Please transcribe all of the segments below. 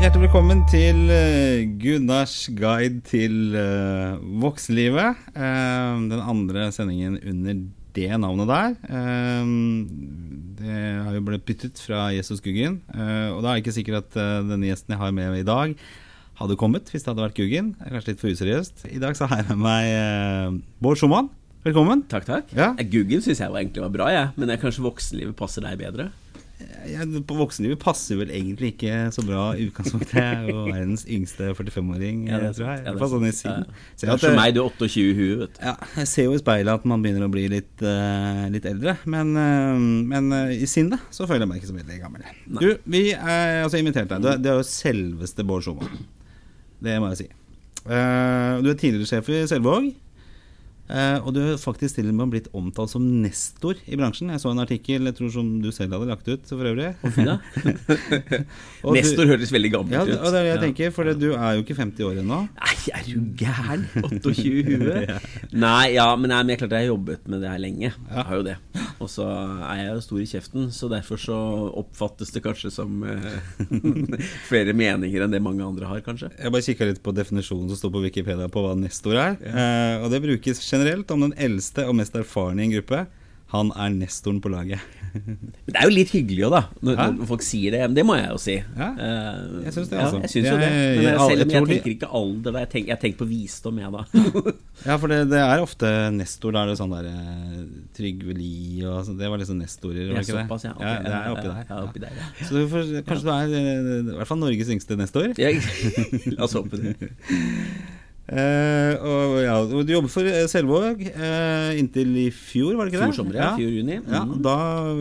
Hjertelig velkommen til eh, Gunnars guide til eh, voksenlivet. Eh, den andre sendingen under det navnet der. Det har jo blitt byttet fra Jesus Guggen. og da er det ikke sikkert at denne gjesten jeg har med i dag, hadde kommet hvis det hadde vært Guggen. Kanskje litt for useriøst. I dag så har jeg med meg Bård Schumann. Velkommen. Takk, takk. Ja. Guggen syns jeg egentlig var bra, jeg. Men jeg, kanskje voksenlivet passer deg bedre? Jeg, på voksenlivet passer vel egentlig ikke så bra i utgangspunktet. Jeg er verdens yngste 45-åring, Ja, det er tror jeg. Ja, sånn i det er siden. sant. Ja. Så jeg, Kanskje meg, du er 28 i huet, vet du. ja, jeg ser jo i speilet at man begynner å bli litt, uh, litt eldre. Men, uh, men uh, i sinnet så føler jeg meg ikke så veldig gammel. Du, vi har altså invitert deg. Du er, det er jo selveste Bård Schumann. Det må jeg si. Eh, du er tidligere sjef i Selvåg. Eh, og du har faktisk til og med blitt omtalt som nestor i bransjen. Jeg så en artikkel jeg tror som du selv hadde lagt ut for øvrig. Nestor høres veldig gammelt Ja, ut. og det er det jeg Ja. tenker, for du er jo ikke 50 år ennå. Nei, er du gæren? 28 i huet? Nei, ja, men, nei, men jeg klart jeg har jobbet med det her lenge. Jeg har jo det. Og så er jeg jo stor i kjeften, så derfor så oppfattes det kanskje som eh, flere meninger enn det mange andre har, kanskje. Jeg bare kikka litt på definisjonen som står på Wikipedia på hva nestor er. Eh, og det brukes generelt om den eldste og mest erfarne i en gruppe. Han er nestoren på laget. Men det er jo litt hyggelig òg, da, når, ja? når folk sier det. Det må jeg jo si. Ja, Eh, jeg synes det, ja, altså. jeg synes jo det. Men jeg, selv om jeg tenker ikke alder, da. Jeg tenker, jeg tenker på visdom, jeg, da. Ja, for det, det er ofte nestor. Da er det sånn der eh, Trygve Lie og sånn. Det var liksom nestorer, var Ja, ikke det? såpass, ja. Okay. ja, det er oppi der. ja, oppi der, ja. Så du får, kanskje du er eh, i hvert fall Norges yngste nestor. La oss håpe det. Eh, og ja, og Du jobber for eh, Selvåg eh, inntil i fjor, var det ikke det? Fjor sommer, ja. Fjor juni. Ja, Mhm. Da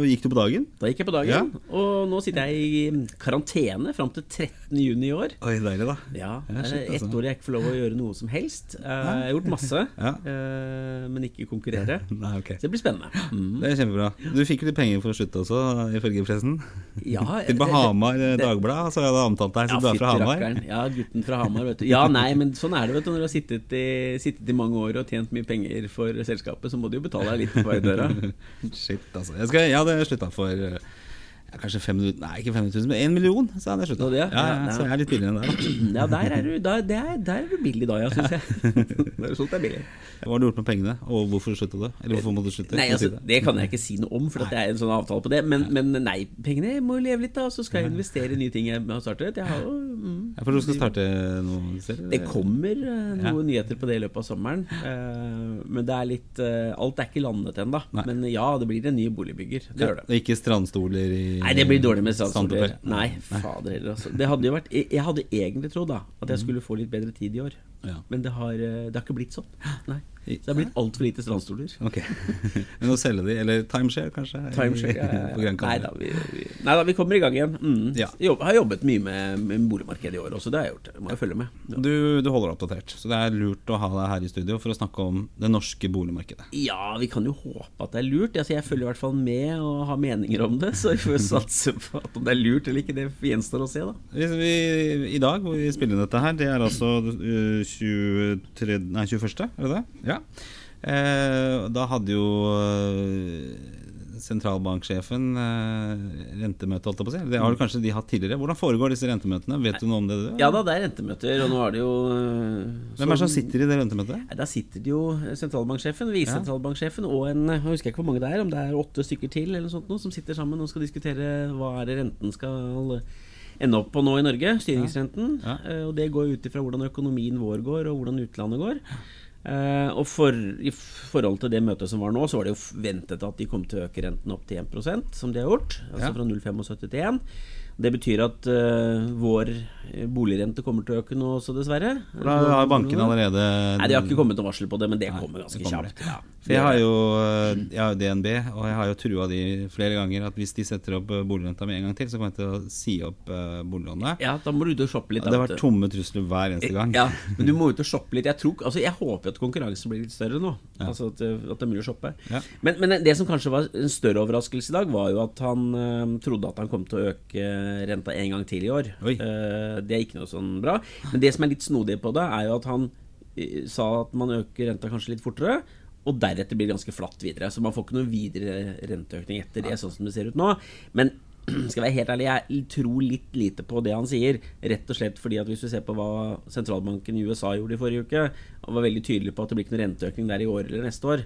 gikk du på dagen. Da gikk jeg på dagen, og nå sitter jeg i karantene fram til 13. juni i år. Oi, deilig, da. Ja, Ja, shit, er ett altså. år jeg ikke får lov å gjøre noe som helst. Eh, Jeg har gjort masse, Ja. eh, men ikke konkurrere. Nei, okay. Så det blir spennende. Mm. Det er kjempebra. Du fikk jo litt penger for å slutte også, ifølge pressen. Ja, Til Bahamar Hamar eh, Dagblad, så jeg hadde omtalt deg som du er fra Hamar. Ja, gutten fra Hamar, vet du. Ja, nei, men sånn er det, vet du. Når du har sittet i, sittet i mange år og tjent mye penger for selskapet, så må du jo betale deg litt på vei døra. Shit, altså. Jeg, skal, jeg hadde slutta for ja, kanskje 500 Nei, ikke 500 000, men 1 million. Jeg slutta. Nå det, Ja, ja, ja, så jeg er litt billigere enn deg. Ja, der er du, der, der, er, der er du billig da, ja, syns jeg. Der er deg billig. Hva har du gjort med pengene, og hvorfor slutta du? Eller hvorfor må du slutte? Nei, altså, Det kan jeg ikke si noe om, for det er en sånn avtale på det. Men, men nei, pengene må jo leve litt, da. Så skal jeg investere i nye ting jeg har startet. Jeg har jo mm, Ja, for du skal starte noe selv? Det kommer noen Ja. nyheter på det i løpet av sommeren. Eh, men det er litt eh, Alt er ikke landet ennå. Men ja, det blir en ny boligbygger. Det Ja, gjør det. og ikke strandstoler i Nei, det blir dårlig med strandstoler. Nei, fader heller, altså. Det hadde jo vært Jeg jeg hadde egentlig trodd da at jeg skulle få litt bedre tid i år. Ja. Men det har, eh, det har ikke blitt sånn. Nei. Så det har blitt altfor lite strandstoler. Ok. Men å selge de, eller timeshare, kanskje? Timeshare ja, ja, Nei da, vi, vi, nei da, vi kommer i gang igjen. Mm. Ja. Jeg har jobbet mye med, med boligmarkedet i år også, det har jeg gjort. Må jeg følge med. Du, du holder oppdatert, så det er lurt å ha deg her i studio for å snakke om det norske boligmarkedet. Ja, vi kan jo håpe at det er lurt. Altså, jeg følger i hvert fall med og har meninger om det. Så vi får satse på at om det er lurt eller ikke, det gjenstår å se, da. Vi, I dag hvor vi spiller inn dette her, det er altså uh, 23, nei, 21., er det det? Ja. Eh, da hadde jo eh, sentralbanksjefen eh, rentemøte, holdt jeg på å si. Det har du kanskje de hatt tidligere. Hvordan foregår disse rentemøtene? Vet du noe om det? Du? Ja da, det er rentemøter, og nå er det jo øh, Hvem er det som sitter i det rentemøtet? Nei, Der sitter det jo sentralbanksjefen, visesentralbanksjefen og en Jeg husker ikke hvor mange det er, om det er åtte stykker til eller noe sånt noe, som sitter sammen og skal diskutere hva er det renten skal ende opp på nå i Norge, styringsrenten. Ja. Eh, Og det går ut ifra hvordan økonomien vår går, og hvordan utlandet går. Eh, og for, i forhold til det møtet som var nå, så var det jo ventet at de kom til å øke renten opp til 1 som de har gjort. Altså Ja. fra 0,75 til 1. Det betyr at uh, vår eh, boligrente kommer til å øke nå også, dessverre. Da har bankene allerede Nei, De har ikke kommet noe varsel på det, men det Nei, kommer ganske det kommer. kjapt. Ja. Jeg har jo eh, jeg har jo DNB, og jeg har jo trua de flere ganger at hvis de setter opp eh, boligrenta med en gang til, så kommer jeg til å si opp eh, boliglånet. ja, da må du ut og shoppe litt. Det da, har vært tomme trusler hver eneste gang. Ja, men du må ut og shoppe litt. Jeg, tror, altså, jeg håper at konkurransen blir litt større nå. Ja. Altså at, at det er mulig å shoppe. Ja. Men, men det som kanskje var en større overraskelse i dag, var jo at han eh, trodde at han kom til å øke renta en gang til i år. Eh, det er ikke noe sånn bra. Men det som er litt snodig på det, er jo at han eh, sa at man øker renta kanskje litt fortere. Og deretter blir det ganske flatt videre. Så man får ikke noen videre renteøkning etter det, sånn som det ser ut nå. Men skal være helt ærlig, jeg tror litt lite på det han sier. Rett og slett fordi at hvis du ser på hva sentralbanken i USA gjorde i forrige uke, han var veldig tydelig på at det blir ikke noen renteøkning der i år eller neste år.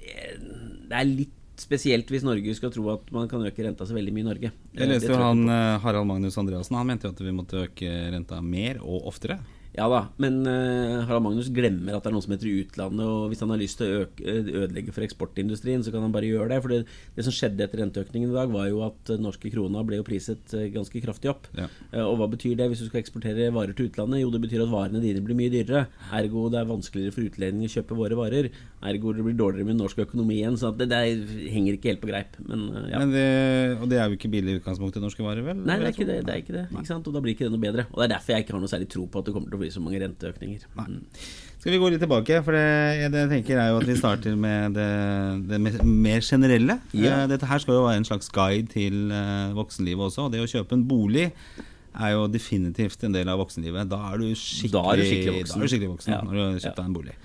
Det er litt spesielt hvis Norge skal tro at man kan øke renta så veldig mye i Norge. Jeg leste jo han eh, Harald Magnus Andreassen. Han mente jo at vi måtte øke renta mer og oftere. Ja da, men uh, Harald Magnus glemmer at det er noe som heter utlandet, og hvis han har lyst til å eh, ødelegge for eksportindustrien, så kan han bare gjøre det. For det, det som skjedde etter renteøkningen i dag, var jo at eh, norske krona ble jo priset ganske kraftig opp. Ja. Uh, Og hva betyr det hvis du skal eksportere varer til utlandet? Jo, det betyr at varene dine blir mye dyrere. Ergo det er vanskeligere for utlendinger å kjøpe våre varer. Ergo det blir dårligere med norsk økonomi igjen. Så det der henger ikke helt på greip. Men uh, ja. Men det, og det er jo ikke billig i utgangspunktet norske varer, vel? Nei, det er ikke det. det, er ikke det ikke sant? Og da blir ikke det noe bedre. Og det er derfor jeg ikke har noe særlig tro på at det kommer til å bli så mange renteøkninger. Mm. Skal vi gå litt tilbake? For det, det jeg tenker er jo at vi starter med det, det mer generelle. Ja. Eh, Dette her skal jo være en slags guide til eh, voksenlivet også. Og det å kjøpe en bolig er jo definitivt en del av voksenlivet. Da er du skikkelig, Da er du skikkelig voksen. Du skikkelig voksen Ja. når du har kjøpt Ja. deg en bolig.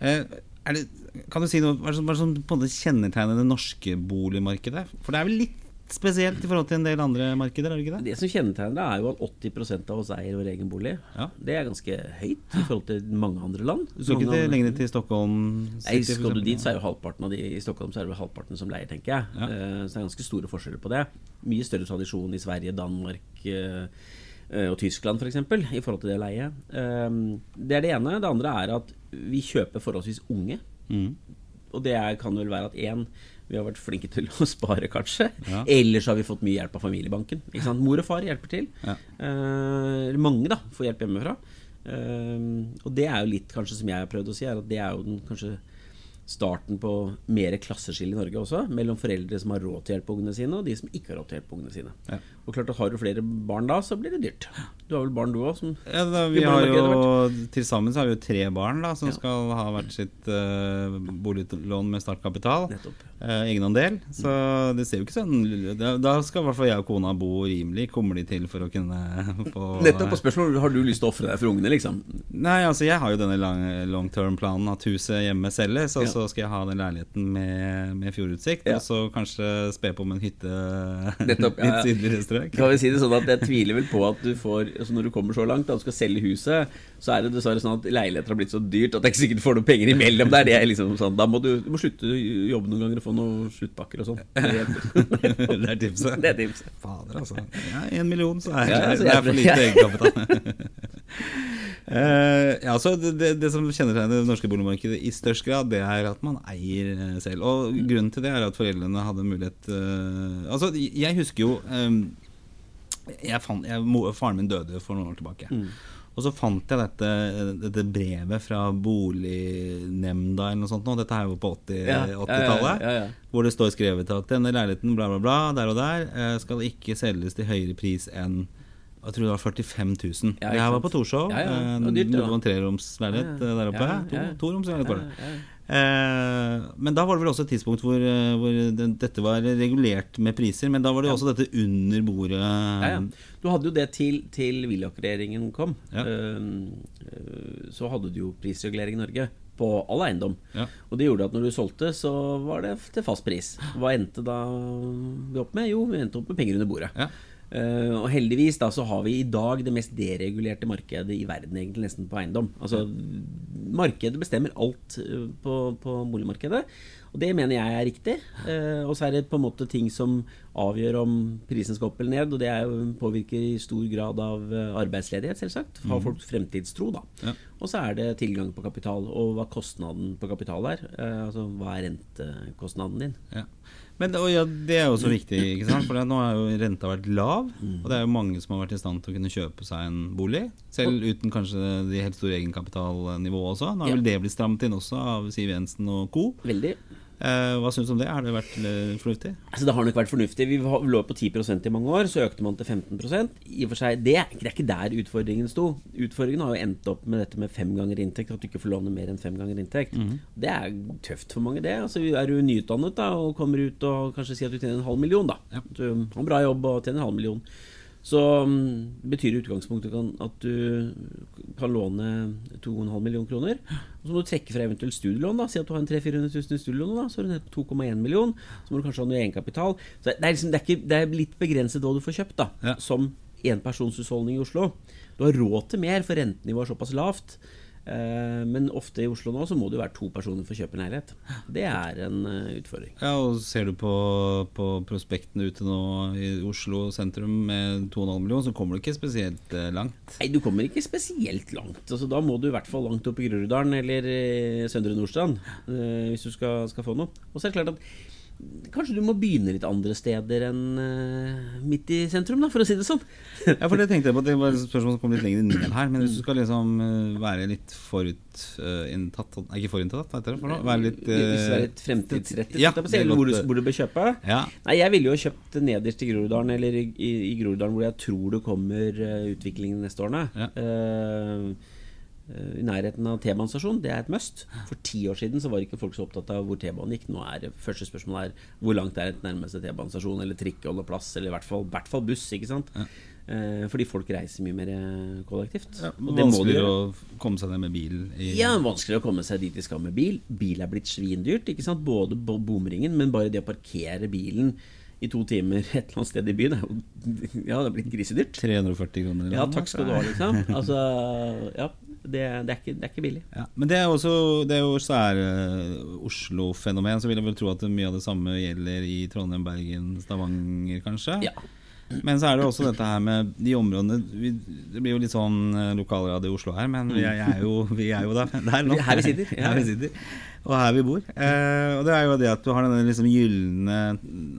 Eh, er det, kan du si noe hva er det som, som kjennetegner det norske boligmarkedet? For det er vel litt spesielt i forhold til en del andre markeder, er det ikke det? Det som kjennetegner det, er jo at 80 av oss eier vår egen bolig. Ja. Det er ganske høyt i forhold til mange andre land. Du skal Mange ikke til, ned lenger til Stockholm? City, Nei, Skal du dit, så er jo halvparten av de I Stockholm så er det vel halvparten som leier, tenker jeg. Ja. Eh, Så det er ganske store forskjeller på det. Mye større tradisjon i Sverige, Danmark eh, eh, og Tyskland f.eks. i forhold til det leie. Det er det ene. Det andre er at vi kjøper forholdsvis unge. Mm. Og det er, kan vel være at én vi har vært flinke til å spare, kanskje. Ja. Eller så har vi fått mye hjelp av familiebanken. Mor og far hjelper til. Ja. Eh, mange da får hjelp hjemmefra. Eh, og det er jo litt kanskje som jeg har prøvd å si, er at det er jo den kanskje starten på mer klasseskille i Norge også. Mellom foreldre som har råd til å hjelpe ungene sine, og de som ikke har råd til å hjelpe ungene sine. Ja. Og klart at Har du flere barn da, så blir det dyrt. Du har vel barn du òg? Ja, da, vi har jo Til sammen så har vi jo tre barn da som Ja. skal ha hvert sitt uh, boliglån med startkapital. Nettopp. Uh, egenandel. Så det ser jo ikke sånn Da, da skal i hvert fall jeg og kona bo rimelig. Kommer de til for å kunne få Nettopp på spørsmål Har du lyst til å ofre deg for ungene, liksom? Nei, altså jeg har jo denne lang, long term-planen at huset hjemme selges, Ja. Så skal jeg ha den leiligheten med, med fjordutsikt, Ja. og så kanskje spe på med en hytte Nettopp, ja, ja. litt sydligere strøk. Kan vi si det sånn at Jeg tviler vel på at du får altså Når du kommer så langt at du skal selge huset, så er det dessverre sånn at leiligheter har blitt så dyrt at er ikke sikkert du får noen penger imellom der. Det er liksom sånn, Da må du, du må slutte å jobbe noen ganger og få noen sluttpakker og sånn. Det det er tipset. Det er tipset. Fader, altså. Ja, en million, så er Ja, det, så det er for lite egenkapital. Eh, ja, så det, det, det som kjennetegner det norske boligmarkedet i størst grad, det er at man eier eh, selv. Og grunnen til det er at foreldrene hadde mulighet uh, Altså, jeg husker jo um, jeg fant, jeg, Faren min døde for noen år tilbake. Mm. Og så fant jeg dette, dette brevet fra bolignemnda eller noe sånt. Nå. Dette er jo på 80 Ja, 80-tallet. ja, ja, ja. Hvor det står skrevet at denne leiligheten bla, bla, bla, der og der, skal ikke selges til høyere pris enn jeg tror det var 45 000. Ja, her var på Torshov. Ja, ja. eh, Det var dyrt, var en treromsleilighet Ja, ja. eh, der oppe. Ja, ja, ja. To, toromsleilighet var det. Ja, ja, ja. Eh, men da var det vel også et tidspunkt hvor, eh, hvor det, dette var regulert med priser. Men da var det jo også dette under bordet. Ja, ja. Du hadde jo det til, til Willoch-regjeringen kom. Ja. Eh, så hadde du jo prisregulering i Norge på all eiendom. Ja. Og det gjorde at når du solgte, så var det til fast pris. Hva endte da vi opp med? Jo, vi endte opp med penger under bordet. Ja. Eh, og heldigvis da så har vi i dag det mest deregulerte markedet i verden, egentlig nesten på eiendom. Altså Markedet bestemmer alt eh, på, på boligmarkedet. Og det mener jeg er riktig. Eh, og så er det på en måte ting som avgjør om prisen skal opp eller ned, og det jo, påvirker i stor grad av eh, arbeidsledighet, selvsagt. Har folk fremtidstro, da. Ja. Og så er det tilgang på kapital, og hva kostnaden på kapital er. Eh, altså hva er rentekostnaden din? Ja. Men og ja, det er jo så viktig, ikke sant? for nå har jo renta vært lav. Og det er jo mange som har vært i stand til å kunne kjøpe seg en bolig. Selv uten kanskje de helt store egenkapitalnivået også. Nå har vel det blitt strammet inn også av Siv Jensen og co. Veldig. Eh, hva syns du om det? Har det vært eh, fornuftig? Altså Det har nok vært fornuftig. Vi lå på 10% i mange år, så økte man til 15% I og for seg, det, det er ikke der utfordringen sto. Utfordringen har jo endt opp med dette med fem ganger inntekt, at du ikke får låne mer enn fem ganger inntekt. Det er tøft for mange, det. Altså Er du nyutdannet da og kommer ut og kanskje sier at du tjener en halv million, da. Ja. Du har en bra jobb og tjener en halv million. Så um, betyr det utgangspunktet kan, at du kan låne 2,5 millioner kroner. Og så må du trekke fra eventuelt studielån. da Si at du har en 300 000 i studielån, da, så er du nede på 2,1 million. Så må du kanskje ha noe egenkapital. Så det er, liksom, det, er ikke, det er litt begrenset hva du får kjøpt da Ja. som enpersonshusholdning i Oslo. Du har råd til mer, for rentenivået er såpass lavt. Eh, men ofte i Oslo nå så må det jo være to personer for å kjøpe en leilighet. Det er en eh, utfordring. Ja, og Ser du på, på prospektene ute nå i Oslo sentrum med 2,5 millioner, så kommer du ikke spesielt eh, langt. Nei, Du kommer ikke spesielt langt. Altså, da må du i hvert fall langt opp i Groruddalen eller Søndre Nordstrand hvis du skal, skal få noe. Og så er det klart at kanskje du må begynne litt andre steder enn uh, midt i sentrum, da, for å si det sånn. Ja, for det tenkte jeg på, det var et spørsmål som kom litt lenger ned her. Men hvis du skal liksom eh, være litt forutinntatt uh, ikke forutinntatt, hva heter det for noe? Være litt eh, litt fremtidsrettet, Ja, eller hvor, du, hvor du bør kjøpe. Ja. Nei, jeg ville jo kjøpt nederst i Groruddalen, eller i, i, i Groruddalen hvor jeg tror det kommer uh, utvikling de neste årene. Ja. Eh, I nærheten av T-banestasjonen, Det er et must. For ti år siden så var ikke folk så opptatt av hvor T-banen gikk. Nå er det første spørsmål er hvor langt er et nærmeste T-banestasjon eller trikkeholdeplass, eller i hvert fall, hvert fall buss. ikke sant? Eh, fordi folk reiser mye mer eh, kollektivt. ja, Vanskeligere å komme seg ned med bil Ja, vanskeligere å komme seg dit de skal med bil. Bil er blitt svindyrt. ikke sant? Både bo- bomringen, men bare det å parkere bilen i to timer et eller annet sted i byen Ja, det er blitt grisedyrt. 340 kroner. Ja, takk skal du ha, liksom. Altså, ja, det, det, er, ikke, det er ikke billig. Ja, men det er også Det er jo sær eh, så vil jeg vel tro at mye av det samme gjelder i Trondheim, Bergen, Stavanger, kanskje. Ja. Men så er det også dette her med de områdene vi, Det blir jo litt sånn eh, lokalradio i Oslo her, men vi er, jeg er jo, vi er jo der, der nå. Her vi sitter, ja. Her vi sitter. Og her vi bor. Eh, og det er jo det at du har denne liksom gylne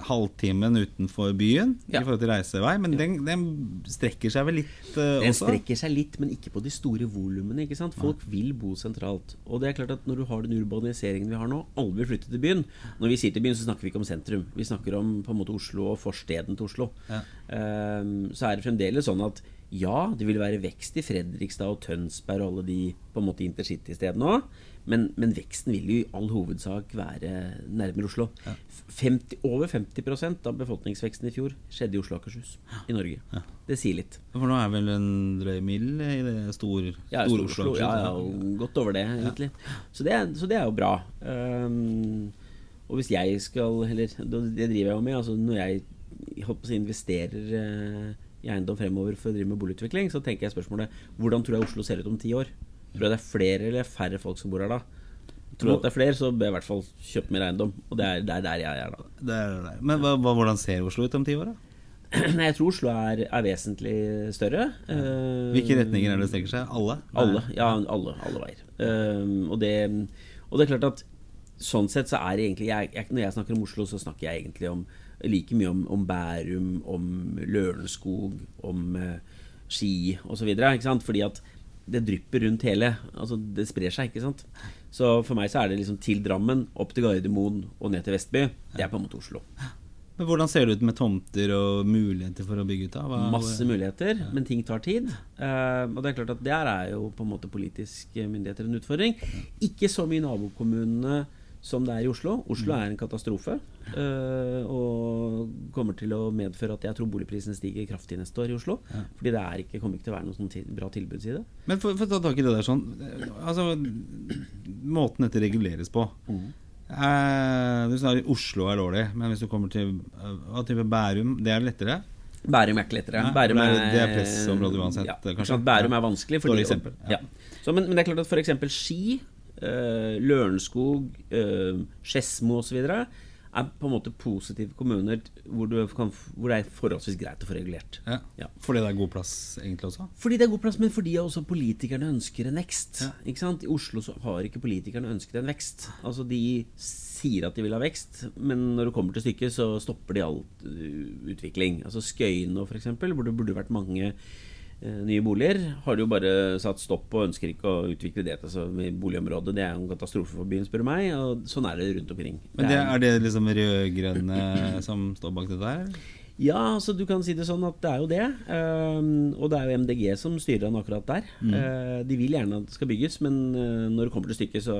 halvtimen utenfor byen Ja. i forhold til reisevei, men den, den strekker seg vel litt eh, Den også? strekker seg litt, men ikke på de store volumene. Folk vil bo sentralt. Og det er klart at når du har den urbaniseringen vi har nå Alle vil flytte til byen. Når vi sier til byen, så snakker vi ikke om sentrum. Vi snakker om på en måte Oslo og forsteden til Oslo. Ja. Eh, så er det fremdeles sånn at ja, det vil være vekst i Fredrikstad og Tønsberg og alle de på en måte intercity-stedene òg. Men, men veksten vil jo i all hovedsak være nærmere Oslo. 50, over 50% av befolkningsveksten i fjor skjedde i Oslo og Akershus. I Norge. Det sier litt. For nå er vel en drøy mil i det store, Ja, store Oslo, Oslo. ja, ja, godt over det, egentlig. Så, det så det er jo bra. Um, og hvis jeg skal Eller det driver jeg jo med. Altså når jeg holdt på å si, investerer eh, i eiendom fremover for å drive med boligutvikling, så tenker jeg spørsmålet hvordan tror jeg Oslo ser ut om ti år? Tror jeg det er flere eller færre folk som bor her da? Tror jeg at det er flere, så bør jeg i hvert fall kjøpe mer eiendom. Og det er, det er der jeg er da. Det er det. Men hva, hvordan ser Oslo ut om ti år? da? Jeg tror Oslo er, er vesentlig større. Eh, Hvilke retninger er det strekker seg? Alle? Alle, ja, alle, alle veier. Um, og, det, og det er klart at sånn sett så er det egentlig jeg, jeg, Når jeg snakker om Oslo, så snakker jeg egentlig om like mye om, om Bærum, om Lørenskog, om uh, Ski osv. Fordi at det drypper rundt hele. Altså Det sprer seg, ikke sant. Så for meg så er det liksom til Drammen, opp til Gardermoen og ned til Vestby. Det er på en måte Oslo. Men Hvordan ser det ut med tomter og muligheter for å bygge ut? Hva, Masse muligheter, men ting tar tid. Uh, og det er klart at der er jo på en måte politiske myndigheter en utfordring. Ikke så mye nabokommunene som det er i Oslo. Oslo er en katastrofe. eh, og kommer til å medføre at jeg tror boligprisene stiger kraftig neste år i Oslo. Fordi det er ikke, kommer ikke til å være noe sånn ti- bra tilbudsside. Men for, for å ta tak i det der sånn Altså, måten dette reguleres på eh, Du Oslo er dårlig, men hvis du kommer til eh, hva type Bærum, det er lettere? Bærum er ikke lettere. Ja, Bærum er, det er pressområde uansett, Ja, kanskje. sant? Bærum er vanskelig. Dårlig eksempel, ja. ja. Så, men, men det er klart at f.eks. Ski, eh, Lørenskog, Skedsmo eh, osv. er på en måte positive kommuner hvor, du kan, hvor det er forholdsvis greit å få regulert. Ja. Ja. Fordi det er god plass egentlig også? Fordi det er god plass, men fordi også politikerne ønsker en vekst. Sant? I Oslo så har ikke politikerne ønsket en vekst. Altså De sier at de vil ha vekst, men når det kommer til stykket, så stopper de all uh, utvikling. Altså Skøyen for eksempel, hvor det burde vært mange eh, nye boliger, har de jo bare satt stopp og ønsker ikke å utvikle det til så med boligområdet. Det er en katastrofe for byen, spør du meg. Og sånn er det rundt omkring. Men det, er- det liksom rød-grønne som står bak dette her? Ja, altså du kan si det sånn at det er jo det. Uh, og det er jo MDG som styrer han akkurat der. Eh, de vil gjerne at det skal bygges, men uh, når det kommer til stykket, så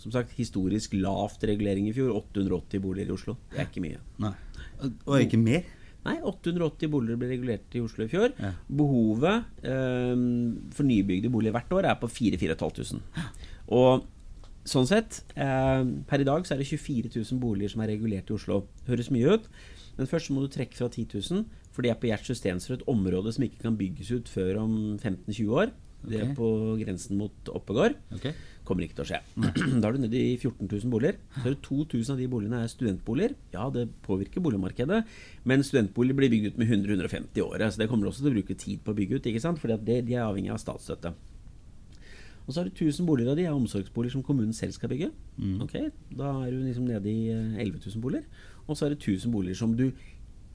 som sagt, historisk lavt regulering i fjor. 880 boliger i Oslo. Det er ikke mye. Nei. Og ikke mer? Nei, 880 boliger ble regulert i Oslo i fjor. Ja. Behovet eh, for nybygde boliger hvert år er på 4500. Og sånn sett, eh, per i dag så er det 24 000 boliger som er regulert i Oslo. Høres mye ut, men først må du trekke fra 10 000, for det er på Gjert Sustensrud et område som ikke kan bygges ut før om 15-20 år. Det er på grensen mot Oppegård. Ok. Kommer ikke til å skje. Da er du nede i 14 000 boliger. Så er det 2000 av de boligene er studentboliger. Ja, det påvirker boligmarkedet, men studentboliger blir bygd ut med 100-150 i året. Så det kommer også til å bruke tid på å bygge ut, ikke sant? Fordi de er avhengig av statsstøtte. Og så er det 1000 boliger av de er omsorgsboliger som kommunen selv skal bygge. Ok, Da er du liksom nede i eh, 11 000 boliger. Og så er det 1000 boliger som du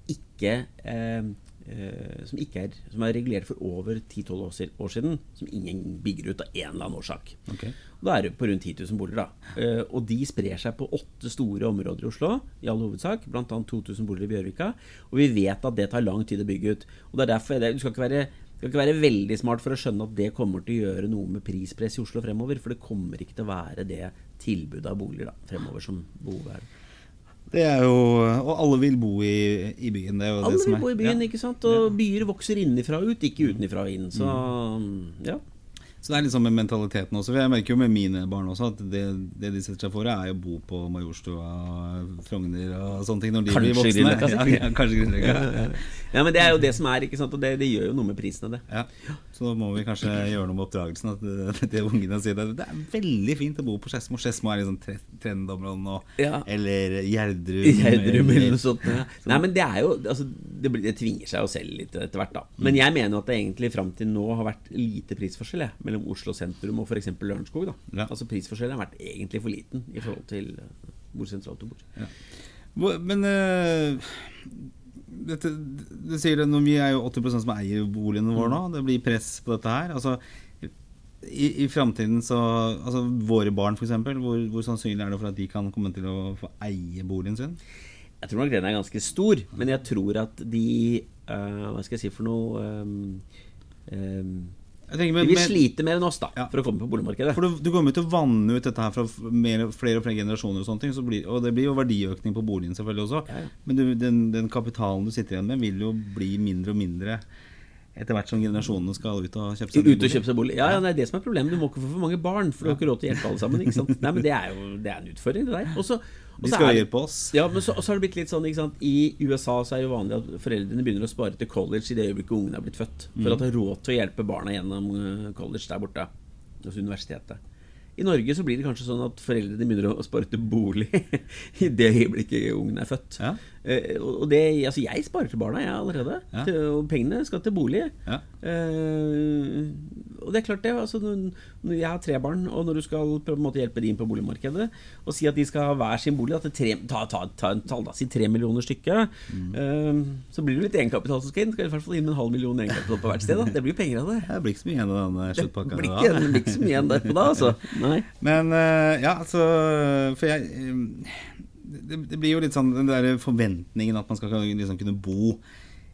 ikke eh, eh, som ikke er Som er regulert for over 10-12 år siden. Som ingen bygger ut av en eller annen årsak. Okay. Da er det på rundt 10 000 boliger. da Eh, Og de sprer seg på åtte store områder i Oslo, i all hovedsak. Bl.a. 2000 boliger i Bjørvika. Og vi vet at det tar lang tid å bygge ut. Og det er derfor det, Du skal ikke være skal ikke være veldig smart for å skjønne at det kommer til å gjøre noe med prispress i Oslo fremover. For det kommer ikke til å være det tilbudet av boliger da, fremover som behovet er. Det er jo Og alle vil bo i, i byen. Alle det som vil bo i byen, ja. ikke sant? Og byer vokser innenfra og ut, ikke utenfra og inn. Så ja. Så det er litt sånn med mentaliteten også. For jeg merker jo med mine barn også at det, det de setter seg for, er å bo på Majorstua, Frogner og sånne ting når de blir Kanskje voksne. Grünerløkka, Ja, ja, kanskje Grünerløkka. ja, men det er jo det som er, ikke sant? Og det, det gjør jo noe med prisene, det. Ja. Så da må vi kanskje gjøre noe med oppdragelsen. At det, det ungene sier det, det er veldig fint å bo på Skedsmo. Skedsmo er liksom tre- trendområdet nå. Ja. Eller Gjerdrum. Gjerdrum eller noe sånt. Ja. Nei, men det er jo altså, det, blir, det tvinger seg jo selv litt etter hvert, da. Men jeg mener at det egentlig fram til nå har vært lite prisforskjell jeg, mellom Oslo sentrum og f.eks. Lørenskog. Ja. Altså Prisforskjellen har vært egentlig for liten i forhold til eh, hvor sentralt du bor. Ja. Men uh, dette, du sier det, vi er jo 80% som eier boligene våre nå. Det blir press på dette her. Altså, I i framtiden så altså Våre barn, f.eks. Hvor, hvor sannsynlig er det for at de kan komme til å få eie boligen sin? Jeg tror nok den er ganske stor, men jeg tror at de uh, Hva skal jeg si for noe um, ehm, Jeg men, De vil slite mer enn oss da Ja. for å komme på boligmarkedet. for du, du kommer til å vanne ut dette her fra mer, flere og flere generasjoner, og sånne ting så blir, og det blir jo verdiøkning på boligen selvfølgelig også. Ja, ja. Men du, den, den kapitalen du sitter igjen med, vil jo bli mindre og mindre etter hvert som generasjonene skal ut og kjøpe seg Ut og kjøpe seg bolig. Ja, ja, det er det som er problemet. Du må ikke få for mange barn, for du har ikke råd til å hjelpe alle sammen. Nei, men Det er jo det er en utfordring, det der. Og så- og De skal er- hjelpe oss. Ja, men så, så har det blitt litt sånn, ikke sant I USA så er det vanlig at foreldrene begynner å spare til college i det øyeblikket ungene er blitt født. For at de har råd til å hjelpe barna gjennom eh, college der borte. Altså universitetet. I Norge så blir det kanskje sånn at foreldrene begynner å spare til bolig i det øyeblikket ungen er født. Ja. Eh, og det, altså jeg sparer til barna, jeg allerede. Ja. Til, og pengene skal til bolig. Ja. Uh, og det er klart det. Altså, når, jeg har tre barn, og når du skal på en måte hjelpe de inn på boligmarkedet, og si at de skal ha hver sin bolig, tre, ta, ta, ta en tall, da, si tre millioner stykket, Uh, så blir det litt egenkapital som skal inn. Skal i hvert fall inn med en halv million egenkapital på hvert sted. Da. Det blir jo penger av det. Det blir ikke så mye igjen av Det sluttpakka. da. ikke, det blir ikke så mye igjen derpå da, altså. Nei. Men uh, ja, altså For jeg det, det blir jo litt sånn den der forventningen at man skal liksom kunne bo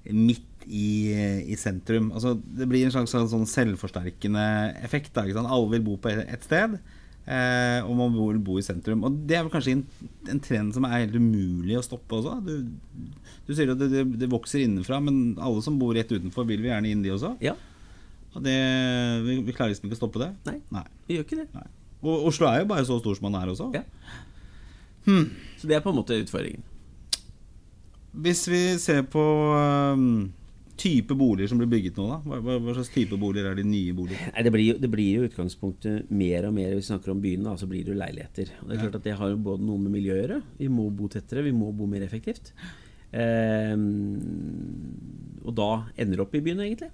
midt i, i sentrum. Altså, det blir en slags sånn selvforsterkende effekt. Da? Alle vil bo på ett sted, eh, og man vil bo i sentrum. Og det er vel kanskje en, en trend som er helt umulig å stoppe også. Du, du sier at det, det, det vokser innenfra, men alle som bor rett utenfor, vil vi gjerne inn, de også. Ja, Og det, vi, vi klarer liksom ikke å stoppe det. Nei. Nei. vi gjør ikke det. Nei. Og Oslo er jo bare så stor som man er også. Ja. Så det er på en måte utfordringen. Hvis vi ser på um, type boliger som blir bygget nå, da. Hva, hva, hva slags type boliger er de nye boliger? Nei, det blir, jo, det blir jo utgangspunktet mer og mer Hvis vi snakker om byen, da, så blir det jo leiligheter. Og det er klart at det har jo både noe med miljøet å gjøre. Vi må bo tettere, vi må bo mer effektivt. Um, og da ender det opp i byen, egentlig.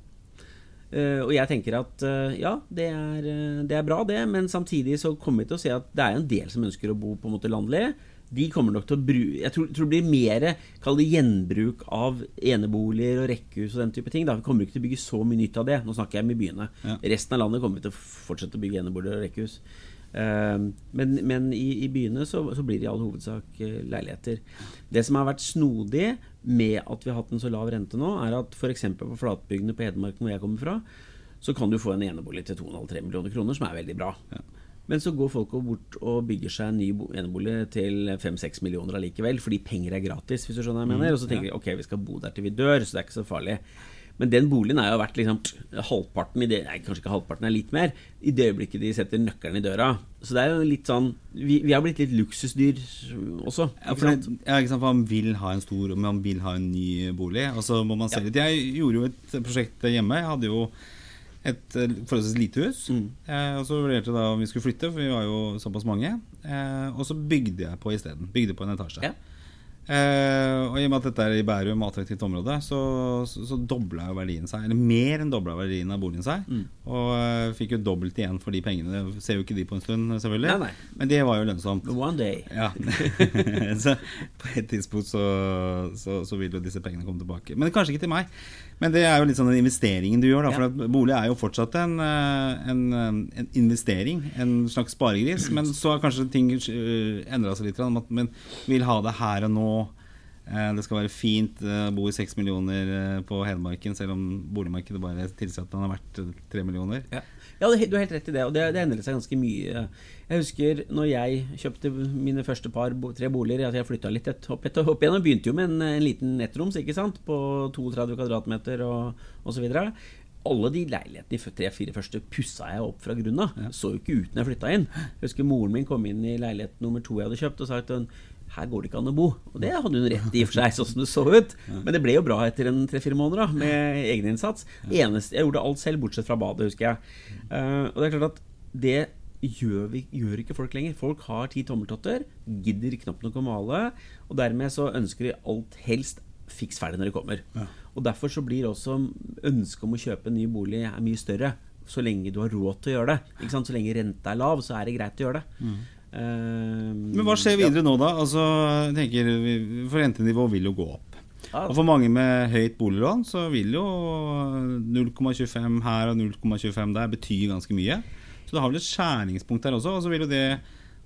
Eh, og jeg tenker at uh, ja, det er, uh, det er bra, det, men samtidig så kommer vi til å se at det er en del som ønsker å bo på en måte landlig. De kommer nok til å bruke Jeg tror, tror det blir mer Kall det gjenbruk av eneboliger og rekkehus og den type ting. Da. Vi kommer ikke til å bygge så mye nytt av det. Nå snakker jeg om i byene. Ja. Resten av landet kommer vi til å fortsette å bygge eneboliger og rekkehus. Eh, men men i, i byene så, så blir det i all hovedsak leiligheter. Det som har vært snodig med at vi har hatt en så lav rente nå, er at f.eks. på flatbygdene på Hedmark, hvor jeg kommer fra, så kan du få en enebolig til 2,5-3 millioner kroner, som er veldig bra. Men så går folk bort og bygger seg en ny enebolig til 5-6 millioner allikevel, fordi penger er gratis, hvis du skjønner hva jeg mener. Og så tenker de ok, vi skal bo der til vi dør, så det er ikke så farlig. Men den boligen er jo verdt liksom halvparten i det, Nei, kanskje ikke halvparten, er litt mer. I det øyeblikket de setter nøkkelen i døra. Så det er jo litt sånn Vi, vi har blitt litt luksusdyr også. Ja, for, det, ja, ikke sant, for man vil ha en stor Man vil ha en ny bolig. Og så må man se litt Jeg gjorde jo et prosjekt hjemme. Jeg hadde jo et eh, forholdsvis lite hus. Mm. Eh, og så vurderte da om vi skulle flytte, for vi var jo såpass mange. Eh, og så bygde jeg på isteden. Bygde på en etasje. Ja. Eh, og i og med at dette er i Bærum, attraktivt område, så, så, så dobla jo verdien seg. Eller mer enn dobla verdien av boligen seg. Mm. Og eh, fikk jo dobbelt igjen for de pengene. Det ser jo ikke de på en stund, selvfølgelig. Nei, nei. Men det var jo lønnsomt. One day. Ja. så på et tidspunkt så, så, vil jo disse pengene komme tilbake. Men kanskje ikke til meg. Men det er jo litt sånn den investeringen du gjør. Da, for ja. bolig er jo fortsatt en, eh, en, en, investering. En slags sparegris. Men så har kanskje ting endra seg litt. Man vil ha det her og nå Eh, det skal være fint å bo i seks millioner eh, på Hedmarken, selv om boligmarkedet bare tilsier at den har vært eh, tre millioner. Ja. Ja, du har helt rett i det, og det, det endret seg ganske mye. Jeg husker når jeg kjøpte mine første par, tre boliger, at jeg flytta litt et, opp, et, opp igjen. Og begynte jo med en, en liten nettroms ikke sant? på 32 kvadratmeter og osv. Alle de leilighetene de tre-fire første pussa jeg opp fra grunnen av. Ja. Så jo ikke ut når jeg flytta inn. Jeg husker moren min kom inn i leilighet nummer to jeg hadde kjøpt, og sa at her går det ikke an å bo. Og det hadde hun rett i, for seg, sånn som det så ut. Men det ble jo bra etter en tre-fire måneder da, med egeninnsats. Eneste, jeg gjorde alt selv, bortsett fra badet, husker jeg. Uh, og det er klart at det gjør, vi, gjør, ikke folk lenger. Folk har ti tommeltotter, gidder knapt nok å male, og dermed så ønsker de alt helst fiks ferdig når de kommer. Ja. Og Derfor så blir også ønsket om å kjøpe en ny bolig er mye større. Så lenge du har råd til å gjøre det. Så lenge renta er lav, så er det greit å gjøre det. Mm. Uh, Men hva skjer videre ja. nå, da? Altså, jeg tenker, For rentenivået vil jo gå opp. Og For mange med høyt boliglån så vil jo 0,25 her og 0,25 der bety ganske mye. Så det har vel et skjæringspunkt der også. Og så vil jo det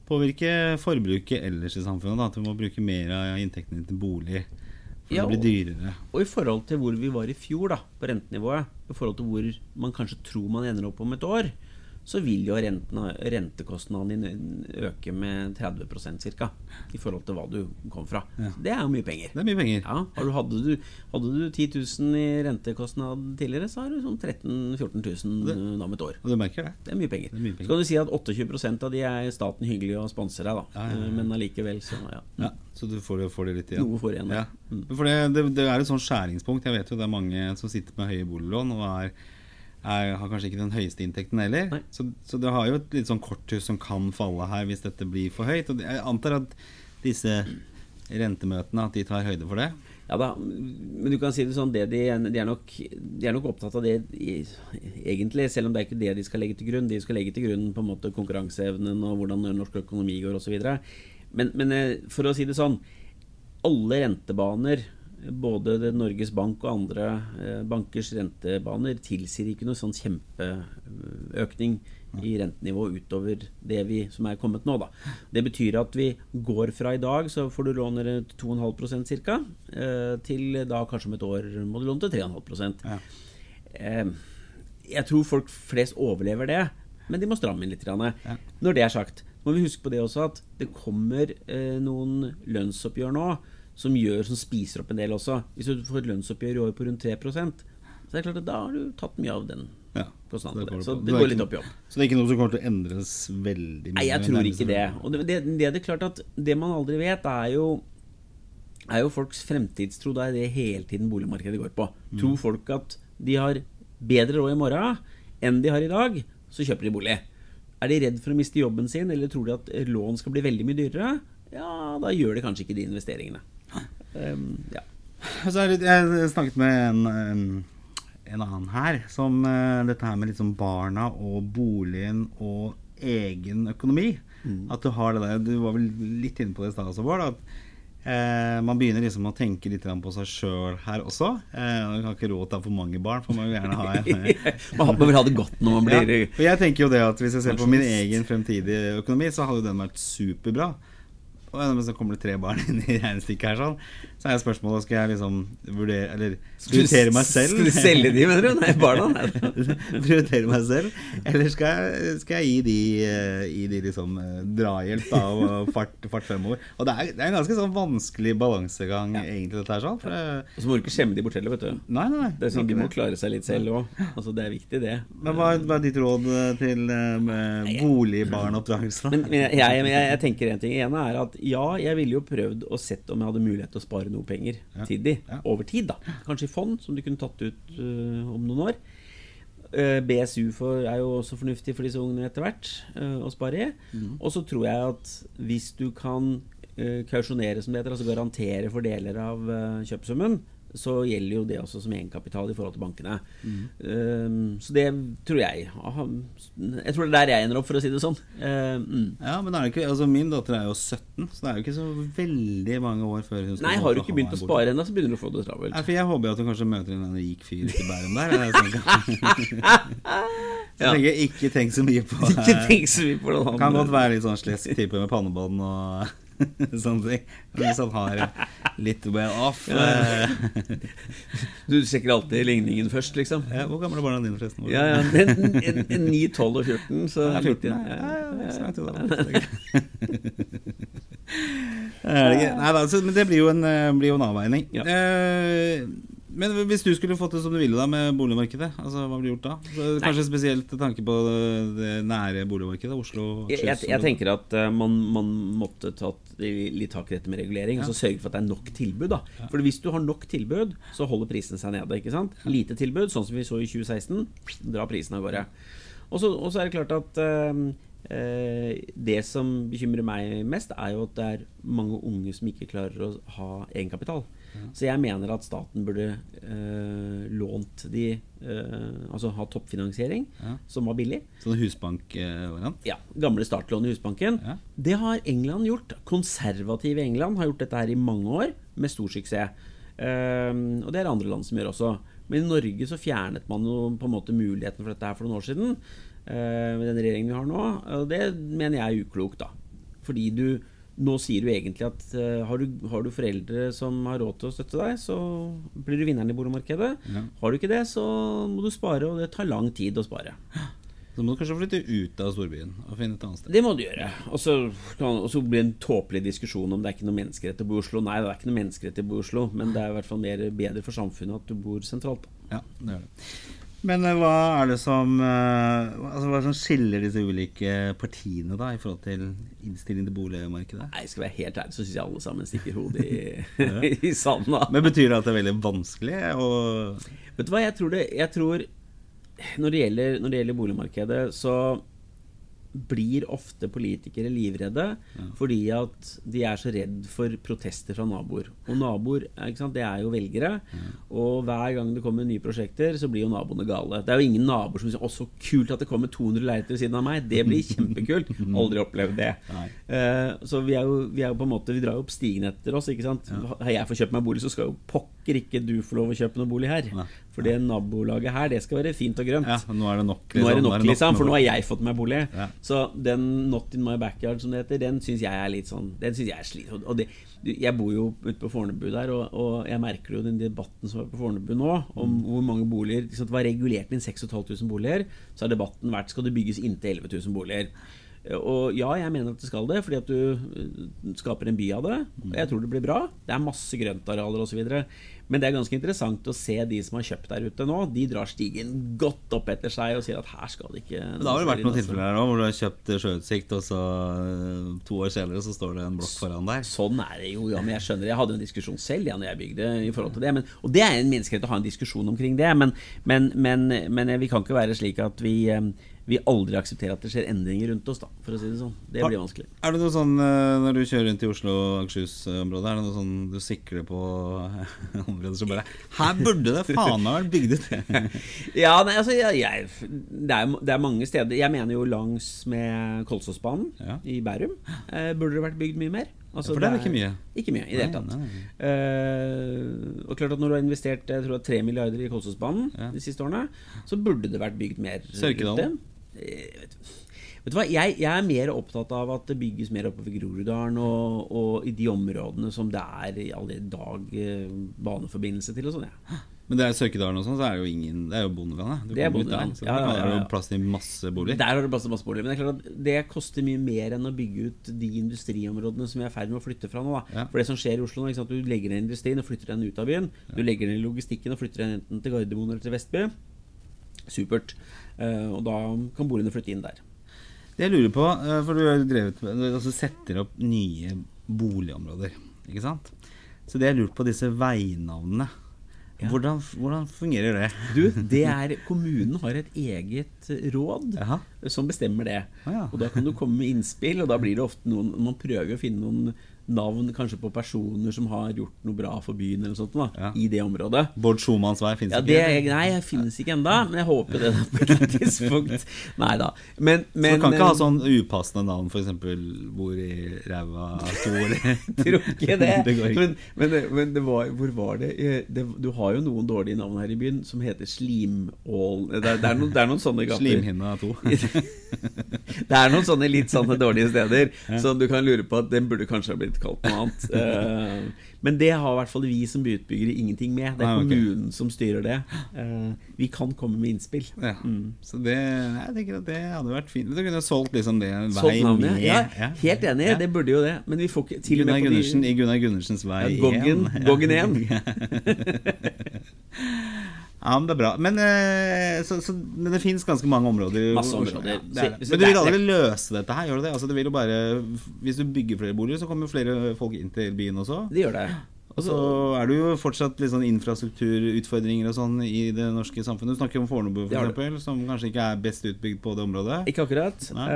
påvirke forbruket ellers i samfunnet. Da, at vi må bruke mer av inntektene til bolig. For ja, det blir dyrere. Og, og i forhold til hvor vi var i fjor, da, på rentenivået, i forhold til hvor man kanskje tror man ender opp om et år, så vil jo rentene, rentekostnaden din øke med 30% ca. I forhold til hva du kom fra. Ja. Det er jo mye penger. Det er mye penger. Ja, hadde, du, hadde, du, 10 000 i rentekostnad tidligere, så har du sånn 13 000-14 000 om et år. Og du merker det. Det er mye penger. Er mye penger. Så kan du si at 28% av de er staten hyggelig å sponse deg, da. Ja, Men allikevel, så ja. ja. Så du får, får, det litt igjen? Noe får igjen, ja. Mm. For det, det, det, er et sånt skjæringspunkt. Jeg vet jo det er mange som sitter med høye boliglån og er er, har kanskje ikke den høyeste inntekten heller. Så, så, du har jo et litt sånn korthus som kan falle her hvis dette blir for høyt. Og jeg antar at disse rentemøtene at de tar høyde for det. Ja da, men du kan si det sånn det de, de, er nok, de, er nok, opptatt av det egentlig, selv om det er ikke det de skal legge til grunn. De skal legge til grunn på en måte konkurranseevnen og hvordan norsk økonomi går osv. Men, men eh, for å si det sånn Alle rentebaner både Norges Bank og andre eh, bankers rentebaner tilsier ikke noe sånn kjempeøkning i rentenivå utover det vi som er kommet nå. Da. Det betyr at vi går fra i dag, så får du låne 2,5 ca., eh, til da kanskje om et år må du låne til 3,5 ja. Eh, jeg tror folk flest overlever det, men de må stramme inn litt. Ja. Når det er sagt, må vi huske på det også at det kommer noen lønnsoppgjør nå som gjør, som spiser opp en del også. Hvis du får et lønnsoppgjør i år på rundt 3% så er det klart at da har du tatt mye av den ja, kostnaden. Så det, så det går litt opp i opp. Så det er ikke noe som kommer til å endres veldig mye? Nei, jeg tror ikke det. Og det, det, det, er klart at det man aldri vet, er jo er jo folks fremtidstro. Det er det hele tiden boligmarkedet går på. Mm. Tror folk at de har bedre råd i morgen enn de har i dag, så kjøper de bolig. Er de redd for å miste jobben sin, eller tror de at lån skal bli veldig mye dyrere? Ja, da gjør de kanskje ikke de investeringene. Um, ja. Så det, jeg snakket med en, en annen her som uh, dette her med liksom barna og boligen og egen økonomi. Mm. At du har det der Du var vel litt inne på det i stad også, Bård. At eh, man begynner liksom å tenke litt på seg sjøl her også. Eh, man har ikke råd til å ha for mange barn, for man vil gjerne ha en Man vil ha det godt når man blir ja, jeg tenker jo det at Hvis jeg ser på min egen fremtidige økonomi, så hadde den vært superbra og så kommer det tre barn inn i regnestykket her, sånn, Så er spørsmålet skal jeg liksom vurdere Eller prioritere meg selv. Skal du selge de, mener du? Nei, barna? Prioritere meg selv, eller skal jeg, skal jeg gi de, eh, gi de liksom eh, drahjelp da, og fart, fart fremover? Og det er, det er en ganske sånn vanskelig balansegang, ja. egentlig, dette her. sånn for, Og så må du ikke skjemme de bort heller, vet du. Nei, nei, nei det er sånn, De må klare seg litt selv òg. Altså, det er viktig, det. Men Hva, hva er ditt råd til boligbarnoppdragelsen? boligbarnoppdragelse? Men, men jeg, jeg, jeg, jeg, tenker en ting. En er at ja, jeg ville jo prøvd å sett om jeg hadde mulighet til å spare noe penger ja. til de over tid. da Kanskje i fond, som du kunne tatt ut uh, om noen år. Uh, eh, BSU for, er jo også fornuftig for disse ungene etter hvert uh, å spare i. Mm. Og så tror jeg at hvis du kan kausjonere, som det heter, altså garantere for deler av kjøpesummen, så gjelder jo det også som egenkapital i forhold til bankene. Mm. Um, så det tror jeg aha, Jeg tror det er der jeg ender opp, for å si det sånn. Uh, mm. Ja, men er det ikke, altså Min datter er jo 17, så det er jo ikke så veldig mange år før hun skal Nei, har du ikke begynt å spare ennå, så begynner du å få det travelt. Nei, for Jeg håper jo at hun kanskje møter en rik fyr i Bærum der. så ja. tenker på Ikke tenk så mye på det Kan godt være litt sånn slesk type med pannebånd og sånne ting. Hvis han har litt well off. Ja. du sjekker alltid ligningen først, liksom? Ja, hvor gamle er barna dine, forresten? Ja, ja, en, en, en 9, 12 og 14. Så ja, 14 ja, ja, ja, Nei, altså, men det blir jo en, eh, blir jo en avveining. Ja. Eh, men hvis du skulle fått det som du ville da med boligmarkedet, altså, hva blir gjort da? Kanskje Nei. spesielt tanke på det nære boligmarkedet? Oslo? Jeg, jeg, jeg tenker at uh, man, man, måtte tatt litt tak i dette med regulering. Ja. Og så sørge for at det er nok tilbud. da ja. For hvis du har nok tilbud, så holder prisene seg nede. ikke sant? Lite tilbud, sånn som vi så i 2016, drar prisene av gårde. Og så er det klart at Eh, det som bekymrer meg mest, er jo at det er mange unge som ikke klarer å ha egenkapital. Så jeg mener at staten burde eh, lånt de eh, Altså ha toppfinansiering, ja. som var billig. Sånn husbankvariant? ja. Gamle startlån i Husbanken. Ja. Det har England gjort. Konservative England har gjort dette her i mange år, med stor suksess. Eh, og det er andre land som gjør også. Men i Norge så fjernet man jo på en måte muligheten for dette her for noen år siden. Eh, med den regjeringen vi har nå. Og det mener jeg er uklokt, da. Fordi du nå sier du egentlig at uh, har, du, har, du, foreldre som har råd til å støtte deg, så blir du vinneren i boligmarkedet. Ja. Har du ikke det, så må du spare, og det tar lang tid å spare. Så må du kanskje flytte ut av storbyen og finne et annet sted. Det må du gjøre. Og så, blir det en tåpelig diskusjon om det er ikke noe menneskerett å bo i Oslo. Nei, det er ikke noe menneskerett å bo i Oslo, men det er i hvert fall mer bedre for samfunnet at du bor sentralt. Ja, det er det. Men eh, hva er det som uh, altså, Hva som skiller disse ulike partiene da i forhold til innstilling til boligmarkedet? Nei, Skal være helt ærlig, så syns jeg alle sammen stikker hodet i, i sanden. Men Betyr det at det er veldig vanskelig? å Vet du hva, jeg tror, det, jeg tror når, det gjelder, når det gjelder boligmarkedet, så blir ofte politikere livredde ja. fordi at de er så redd for protester fra naboer. Og naboer det er jo velgere. Ja. Og hver gang det kommer nye prosjekter, så blir jo naboene gale. Det er jo ingen naboer som sier 'Å, så kult at det kommer 200 leiligheter ved siden av meg'. Det blir kjempekult. Aldri opplevd det. Uh, så vi er, jo, vi er, jo, på en måte Vi drar jo opp stigen etter oss. ikke sant? Ja. Har jeg fått kjøpt meg bolig, så skal jo pokker ikke du få lov å kjøpe noe bolig her. For det nabolaget her, det skal være fint og grønt. Ja, Nå er det nok, liksom. Nå er det nok, liksom, For nå har jeg fått meg bolig. Ja. Så den 'Not in my backyard', som det heter, den syns jeg er litt sånn Den synes jeg er slitsom. Og det, jeg bor jo ute på Fornebu der, og, og, jeg merker jo den debatten som er på Fornebu nå, om mm. hvor mange boliger liksom, Det var regulert inn 6500 boliger. Så har debatten vært skal det bygges inntil 11 000 boliger. Og ja, jeg mener at det skal det, fordi at du eh, skaper en by av det. Jeg tror det blir bra. Det er masse grøntarealer osv. Men det er ganske interessant å se de som har kjøpt der ute nå. De drar stigen godt opp etter seg og sier at her skal det ikke Det har vel vært noen tilfeller her nå hvor du har kjøpt sjøutsikt, og så eh, to år senere så står det en blokk foran der. Sånn er det jo, ja. Men jeg skjønner Jeg hadde en diskusjon selv ja, når jeg bygde i forhold til det. Men, og det er en menneskerett å ha en diskusjon omkring det. Men, men, men, men vi kan ikke være slik at vi eh, vi aldri aksepterer at det skjer endringer rundt oss, da, for å si det sånn. Det blir vanskelig. Er det noe sånn eh, når du kjører rundt i Oslo og Akershus-området, er det noe sånn du sikler på områder som bare Her burde det faen meg vært bygd ut! ja, nei, altså jeg, jeg, det, er, det, er, mange steder. Jeg mener jo langs med Kolsåsbanen ja. i Bærum eh, burde det vært bygd mye mer. Altså, ja, for det er ikke mye? Ikke mye i det hele tatt. Uh, og klart at Når du har investert jeg tror 3 milliarder i Kolsåsbanen ja. de siste årene, så burde det vært bygd mer. Sørkedalen? Uh, Vet du hva, jeg, jeg, er mer opptatt av at det bygges mer oppover Groruddalen og, og, i de områdene som det er i alle dag eh, baneforbindelse til og sånn. Ja. Men det er Sørkedalen og sånn, så er det jo ingen Det er jo bondelandet. Det er bondeland. Ja, ja, ja, Der har du plass til masse boliger. Der har du plass til masse boliger. Men det er klart at det koster mye mer enn å bygge ut de industriområdene som vi er i ferd med å flytte fra nå. Da. For det som skjer i Oslo nå, at du legger ned industrien og flytter den ut av byen. Du legger ned logistikken og flytter den enten til Gardermoen eller til Vestby. Supert. Uh, og da kan boligene flytte inn der. Det jeg lurer på, eh, for du har drevet med altså setter opp nye boligområder, ikke sant? Så det jeg lurer på, disse veinavnene ja. Hvordan, hvordan, fungerer det? Du, det er Kommunen har et eget råd Aha. som bestemmer det. Ah, ja. Og Da kan du komme med innspill, og da blir det ofte noen Man prøver å finne noen navn kanskje på personer som har gjort noe bra for byen eller sånt da, ja. i det området. Bård Schumanns vei finnes ja, ikke? nei, jeg finnes ikke ennå, men jeg håper det på et eller annet tidspunkt. Nei da. Men, men, Så du kan ikke ha sånn upassende navn, f.eks. bor i ræva Tor? Tror ikke det. det men, men, men, det var, hvor var det? Eh, det? Du har jo noen dårlige navn her i byen som heter Slimål det, det, er noen, det er noen sånne gater. Slimhinna 2. det er noen sånne litt sånne dårlige steder ja. som du kan lure på at den burde kanskje ha blitt blitt kalt noe annet. Uh, men det har i hvert fall vi som byutbyggere ingenting med. Det er ah, kommunen som styrer det. Uh, vi kan komme med innspill. Ja. Mm. Så det, jeg tenker at det hadde vært fint. Du kunne solgt liksom det vei med. Ja, ja, helt enig, ja. det burde jo det. Men vi får ikke til Gunnar Gundersen i Gunnar Gundersens vei 1. Goggen 1. Ja, men det er bra. Men, eh, så, så, men det fins ganske mange områder. Masse områder. Ja, det det. Men du vil aldri løse dette her, gjør du det? Altså, det vil jo bare, hvis du bygger flere boliger, så kommer jo flere folk inn til byen også. Det gjør det. Og så er det jo fortsatt litt sånn infrastrukturutfordringer og sånn i det norske samfunnet. Du snakker om Fornebu, eksempel som kanskje ikke er best utbygd på det området. Ikke akkurat. Nei.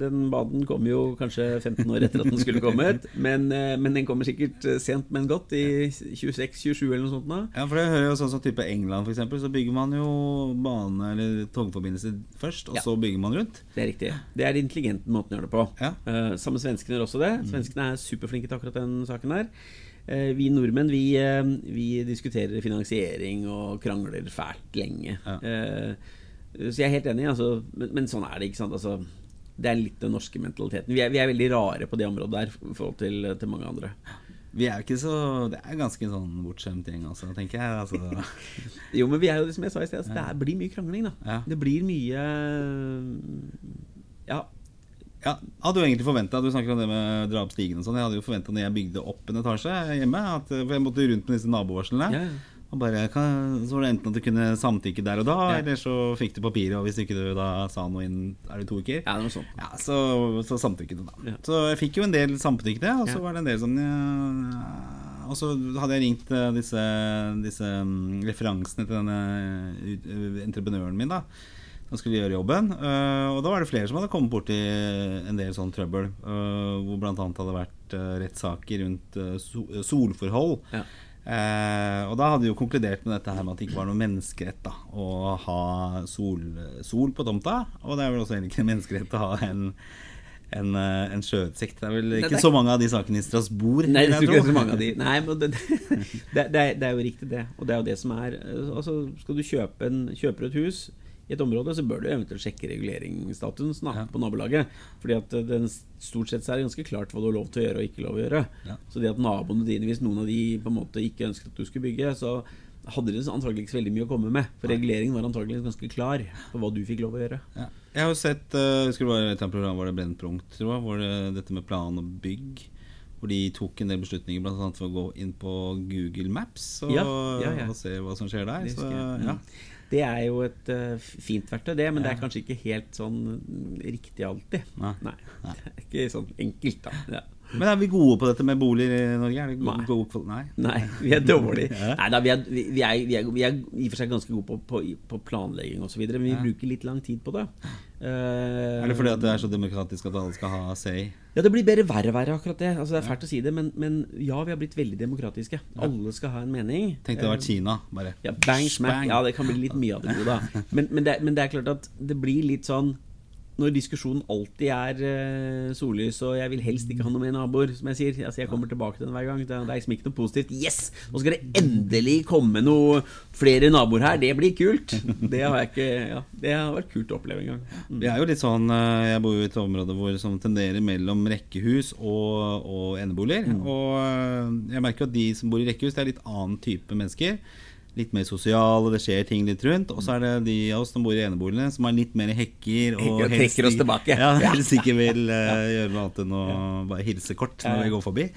den baden kom jo kanskje 15 år etter at den skulle kommet. Men, uh, men den kommer sikkert eh, sent, men godt. I 26-27 eller noe sånt. Da. Ja, for det hører jo sånn som type England, f.eks., så bygger man jo bane eller togforbindelse først, og ja. så bygger man rundt. Det er riktig. Det er den intelligente måten å gjøre det på. Ja. Samme svenskene gjør også det. Mm. Svenskene er superflinke til akkurat den saken her. Eh, vi nordmenn vi, eh, vi, diskuterer finansiering og krangler fælt lenge. Ja. Eh, så jeg er helt enig, altså, men, men, sånn er det. ikke sant altså, Det er litt den norske mentaliteten. Vi er, vi er, veldig rare på det området der i forhold til, til mange andre. Vi er jo ikke så Det er ganske sånn bortskjemt gjeng, altså, tenker jeg. Altså. jo, men vi er jo det som jeg sa i sted. Altså, det blir mye krangling, da. Ja. Det blir mye Ja, ja, hadde jo egentlig forventa Du snakker om det med dra opp stigen og sånn. Jeg hadde jo forventa når jeg bygde opp en etasje hjemme, at, for jeg måtte rundt med disse nabovarslene. Ja, ja. Og bare, så var det enten at du kunne samtykke der og da, ja. eller så fikk du papiret, og hvis ikke du da sa noe innen Er det to uker? Ja, det var sånn. Ja, så, så samtykket du, da. Ja. Så jeg fikk jo en del samtykke, og så var det en del sånn ja, Og så hadde jeg ringt eh, disse, disse mm, referansene til denne eh, entreprenøren min, da han skulle gjøre jobben. Uh, og da var det flere som hadde kommet borti en del sånn trøbbel. Uh, hvor bl.a. hadde vært uh, rettssaker rundt so solforhold. Ja. og da hadde de jo konkludert med dette her med at det ikke var noe menneskerett da, å ha sol, sol, på tomta. Og det er vel også egentlig ikke en menneskerett å ha en en, en sjøutsikt. Det er vel ikke det, det, så mange av de sakene i Strasbourg? Nei, det, er ikke så mange av de. Nei, men det, det, er, det, er, jo riktig, det. Og det er jo det som er Altså, skal du kjøpe en, kjøper et hus i et område, så bør du eventuelt sjekke reguleringsstatusen ja. på nabolaget. Fordi at eh, den stort sett er det ganske klart hva du har lov til å gjøre og ikke lov til å gjøre. Ja. Så det at naboene dine, hvis noen av de på en måte ikke ønsket at du skulle bygge, så hadde de antagelig ikke så veldig mye å komme med. For reguleringen var antagelig ganske klar på hva du fikk lov å gjøre. Ja. Jeg har jo sett uh, husker det var et program var det Brennpunkt, tror jeg, hvor det, dette med plan og bygg hvor de tok en del beslutninger bl.a. for å gå inn på Google Maps og, ja, ja, ja. og se hva som skjer der. Så, ja. Det er jo et uh, fint verktøy, det, men ja. det er kanskje ikke helt sånn riktig alltid. Nei. Nei. Nei. Det er ikke sånn enkelt, da. Ja. Men er vi gode på dette med boliger i Norge? Er Nei. Gode, Nei. Nei. vi er dårlige. Nei da, vi er, vi, er, vi, er, vi er, i og for seg ganske gode på, på, på planlegging osv., men vi ja. bruker litt lang tid på det. Uh, er det fordi at det er så demokratisk at alle skal ha say? Ja, det blir bare verre og verre, akkurat det. Altså, det er fælt å si det, men, men, ja, vi har blitt veldig demokratiske. Alle skal ha en mening. Tenk det hadde vært Kina, bare. Ja, bang, smack. Ja, det kan bli litt mye av det gode, da. Men, men, det, men det er klart at det blir litt sånn når diskusjonen alltid er uh, sollys, og jeg vil helst ikke ha noe med naboer, som jeg sier Altså Jeg kommer tilbake til den hver gang. Det, er liksom ikke noe positivt. Yes! Nå skal det endelig komme noe flere naboer her. Det blir kult. Det har ikke Ja, det har vært kult å oppleve en gang. Mm. Det er jo litt sånn eh, Jeg bor jo i et område hvor som tenderer mellom rekkehus og, og eneboliger. Mm. Og eh, jeg merker at de som bor i rekkehus, det er litt annen type mennesker litt mer sosiale, det skjer ting litt rundt. Og så er det de av oss som bor i eneboligene, som er litt mer hekker. Og helst, oss tilbake. Ja, helst ikke vil uh, gjøre noe annet enn å bare hilse kort når vi går forbi.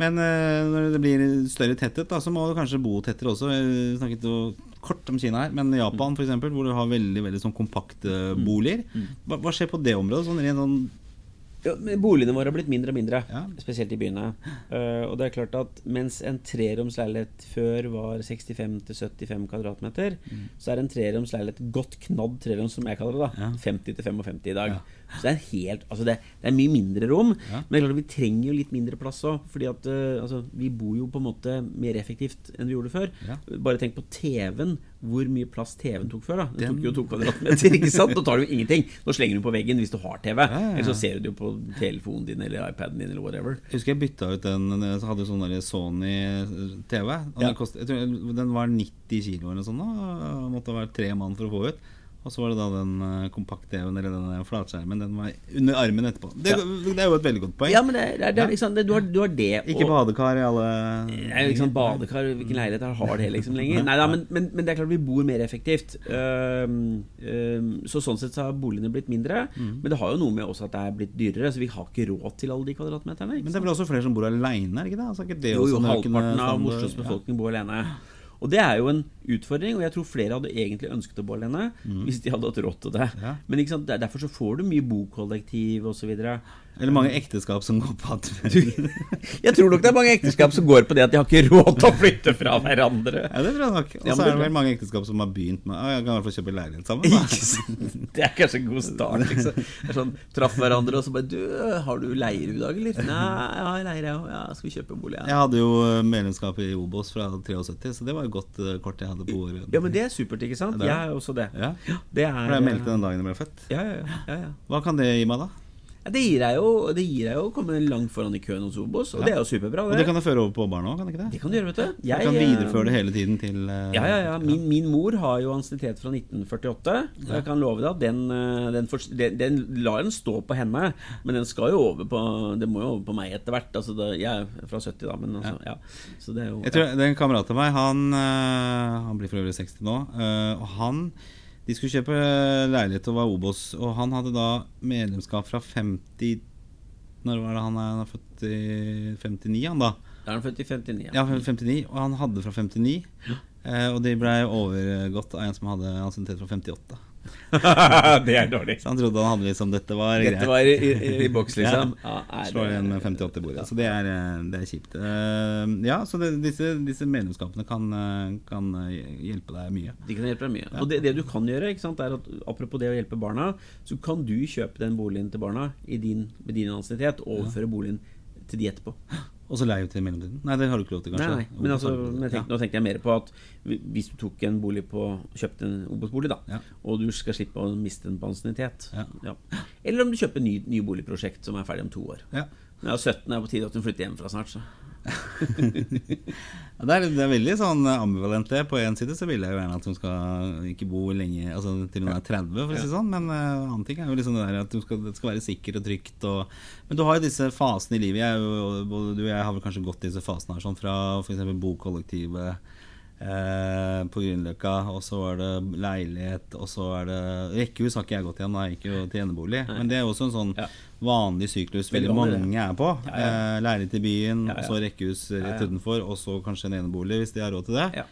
Men uh, når det blir større tetthet, da, så må du kanskje bo tettere også. Vi snakket jo kort om Kina her, men Japan mm. f.eks., hvor du har veldig veldig sånn kompakte mm. boliger. Mm. Hva, hva, skjer på det området? Sånn rent sånn ja, boligene våre har blitt mindre og mindre, ja. spesielt i byene. Uh, og det er klart at mens en treroms leilighet før var 65-75 kvadratmeter, mm. så er en treroms leilighet godt knadd treroms, som jeg kaller det, da, ja. 50-55 i dag. Så det er, helt, altså det, det er mye mindre rom. Men det er klart at vi trenger jo litt mindre plass òg. Fordi uh, altså, vi bor jo på en måte mer effektivt enn vi gjorde før. Bare tenk på TV-en. Hvor mye plass TV-en tok før. da Den tok jo to kvadratmeter. ikke sant? Nå tar du jo ingenting. Nå slenger du på veggen hvis du har TV. Eller så ser du det jo på telefonen din eller iPaden din eller whatever. Jeg husker jeg bytta ut den Så hadde jo sånn Sony-TV. Ja. Den, den var 90 kilo eller noe sånt. Da. Måtte være tre mann for å få ut. Og så var det da den kompakte kompakt-TV-en eller den flatskjermen. Den var under armen etterpå. Det, det, er jo et veldig godt poeng. Ja, men det, det, det, liksom, du, har, du, har, det og, Ikke badekar i alle Nei, liksom badekar Hvilken leilighet har det liksom lenger? Nei da, men, men, men, det er klart vi bor mer effektivt. Um, um, så sånn sett så har boligene blitt mindre. Mm. Men det har jo noe med også at det er blitt dyrere. Så vi har ikke råd til alle de kvadratmeterne. Men det er vel også flere som bor aleine, er ikke det? Altså, ikke det jo, jo halvparten av Oslos befolkning bor alene. Og det er jo en utfordring, og jeg tror flere hadde egentlig ønsket å bo alene mm. hvis de hadde hatt råd til det. Ja. Men derfor så får du mye bokollektiv osv. Eller mange ekteskap som går på at Jeg tror nok det er mange ekteskap som går på det at de har ikke råd til å flytte fra hverandre. Ja, det tror jeg nok. Og så er det vel mange ekteskap som har begynt med Å, jeg kan i hvert fall kjøpe leilighet sammen. Da. Det er kanskje en god start. Liksom. Sånn, Traff hverandre og så bare Du, har du leier i dag, eller? Nei, jeg har leier, jeg. Ja, skal vi kjøpe bolig? Ja. Jeg hadde jo eh, medlemskap i Obos fra 73, så det var et godt uh, kort jeg hadde på året. Ja, men det er supert, ikke sant? Jeg er også det. Ja. det er, For jeg meldte den dagen jeg ble født. Ja, ja, ja, ja. Hva kan det gi meg, da? Ja, det gir deg jo Det gir deg jo å komme langt foran i køen hos Obos, og ja. det er jo superbra. Det. Og det kan du føre over på barna òg, kan det ikke det? Det kan du gjøre, vet du. Jeg, du kan videreføre det hele tiden til uh, Ja, ja, ja. Min, min, mor har jo ansiennitet fra 1948. Og jeg kan love deg at den, eh, den, den, den, lar den stå på henne, men den skal jo over på Det må jo over på meg etter hvert. Altså det, jeg er fra 70, da, men altså, ja. Så det er jo Jeg tror det er en kamerat av meg, han, han blir for øvrig 60 nå, og han de skulle kjøpe leilighet og var Obos, og han hadde da medlemskap fra 50 når var det han er, han er født i 59, han da? Da er han født i 59. Ja, ja 59, og han hadde fra 59. Ja. Eh, og de blei overgått av en som hadde ansiennitet fra 58. det er dårlig. Så han trodde han hadde liksom Dette var greit. Dette var i, i, i boks, liksom. Ja. Ja, Slår igjen med 58 i bordet. Så det er, eh, det er kjipt. Uh, ja, så det, disse, disse, medlemskapene kan, eh, kan, hjelpe deg mye. De kan hjelpe deg mye. Ja. Og det, det, du kan gjøre, sant, er at apropos det å hjelpe barna, så kan du kjøpe den boligen til barna din, med din ansiennitet og overføre boligen til de etterpå. Og så leie ut i mellomtiden? Nei, det har du ikke lov til, kanskje? Nei, nei. men altså, men tenk, nå tenkte jeg mer på at hvis du tok en bolig på kjøpte en Obos-bolig, da, ja. og du skal slippe å miste en på ansiennitet ja. Eller om du kjøper ny, ny boligprosjekt som er ferdig om to år. Ja. Når jeg er 17, er det på tide at du flytter hjemmefra snart. Så. det, er, det, er, veldig sånn ambivalent det. På én side så vil jeg jo gjerne at hun skal ikke bo lenge Altså til hun er 30, for å si sånn. Men uh, annen ting er jo liksom det der at skal, det skal være sikker og trygt. Og, men du har jo disse fasene i livet. Jeg, både du og jeg har vel kanskje gått disse fasene her, sånn fra f.eks. bokollektivet Eh, på Grünerløkka, og så var det leilighet, og så er det Rekkehus har ikke jeg gått igjen, da jeg gikk jo til enebolig. Men det er også en sånn ja. vanlig syklus veldig mange er på. Ja, ja. Eh, leilighet i byen, og så rekkehus rett utenfor, og så kanskje en enebolig hvis de har råd til det.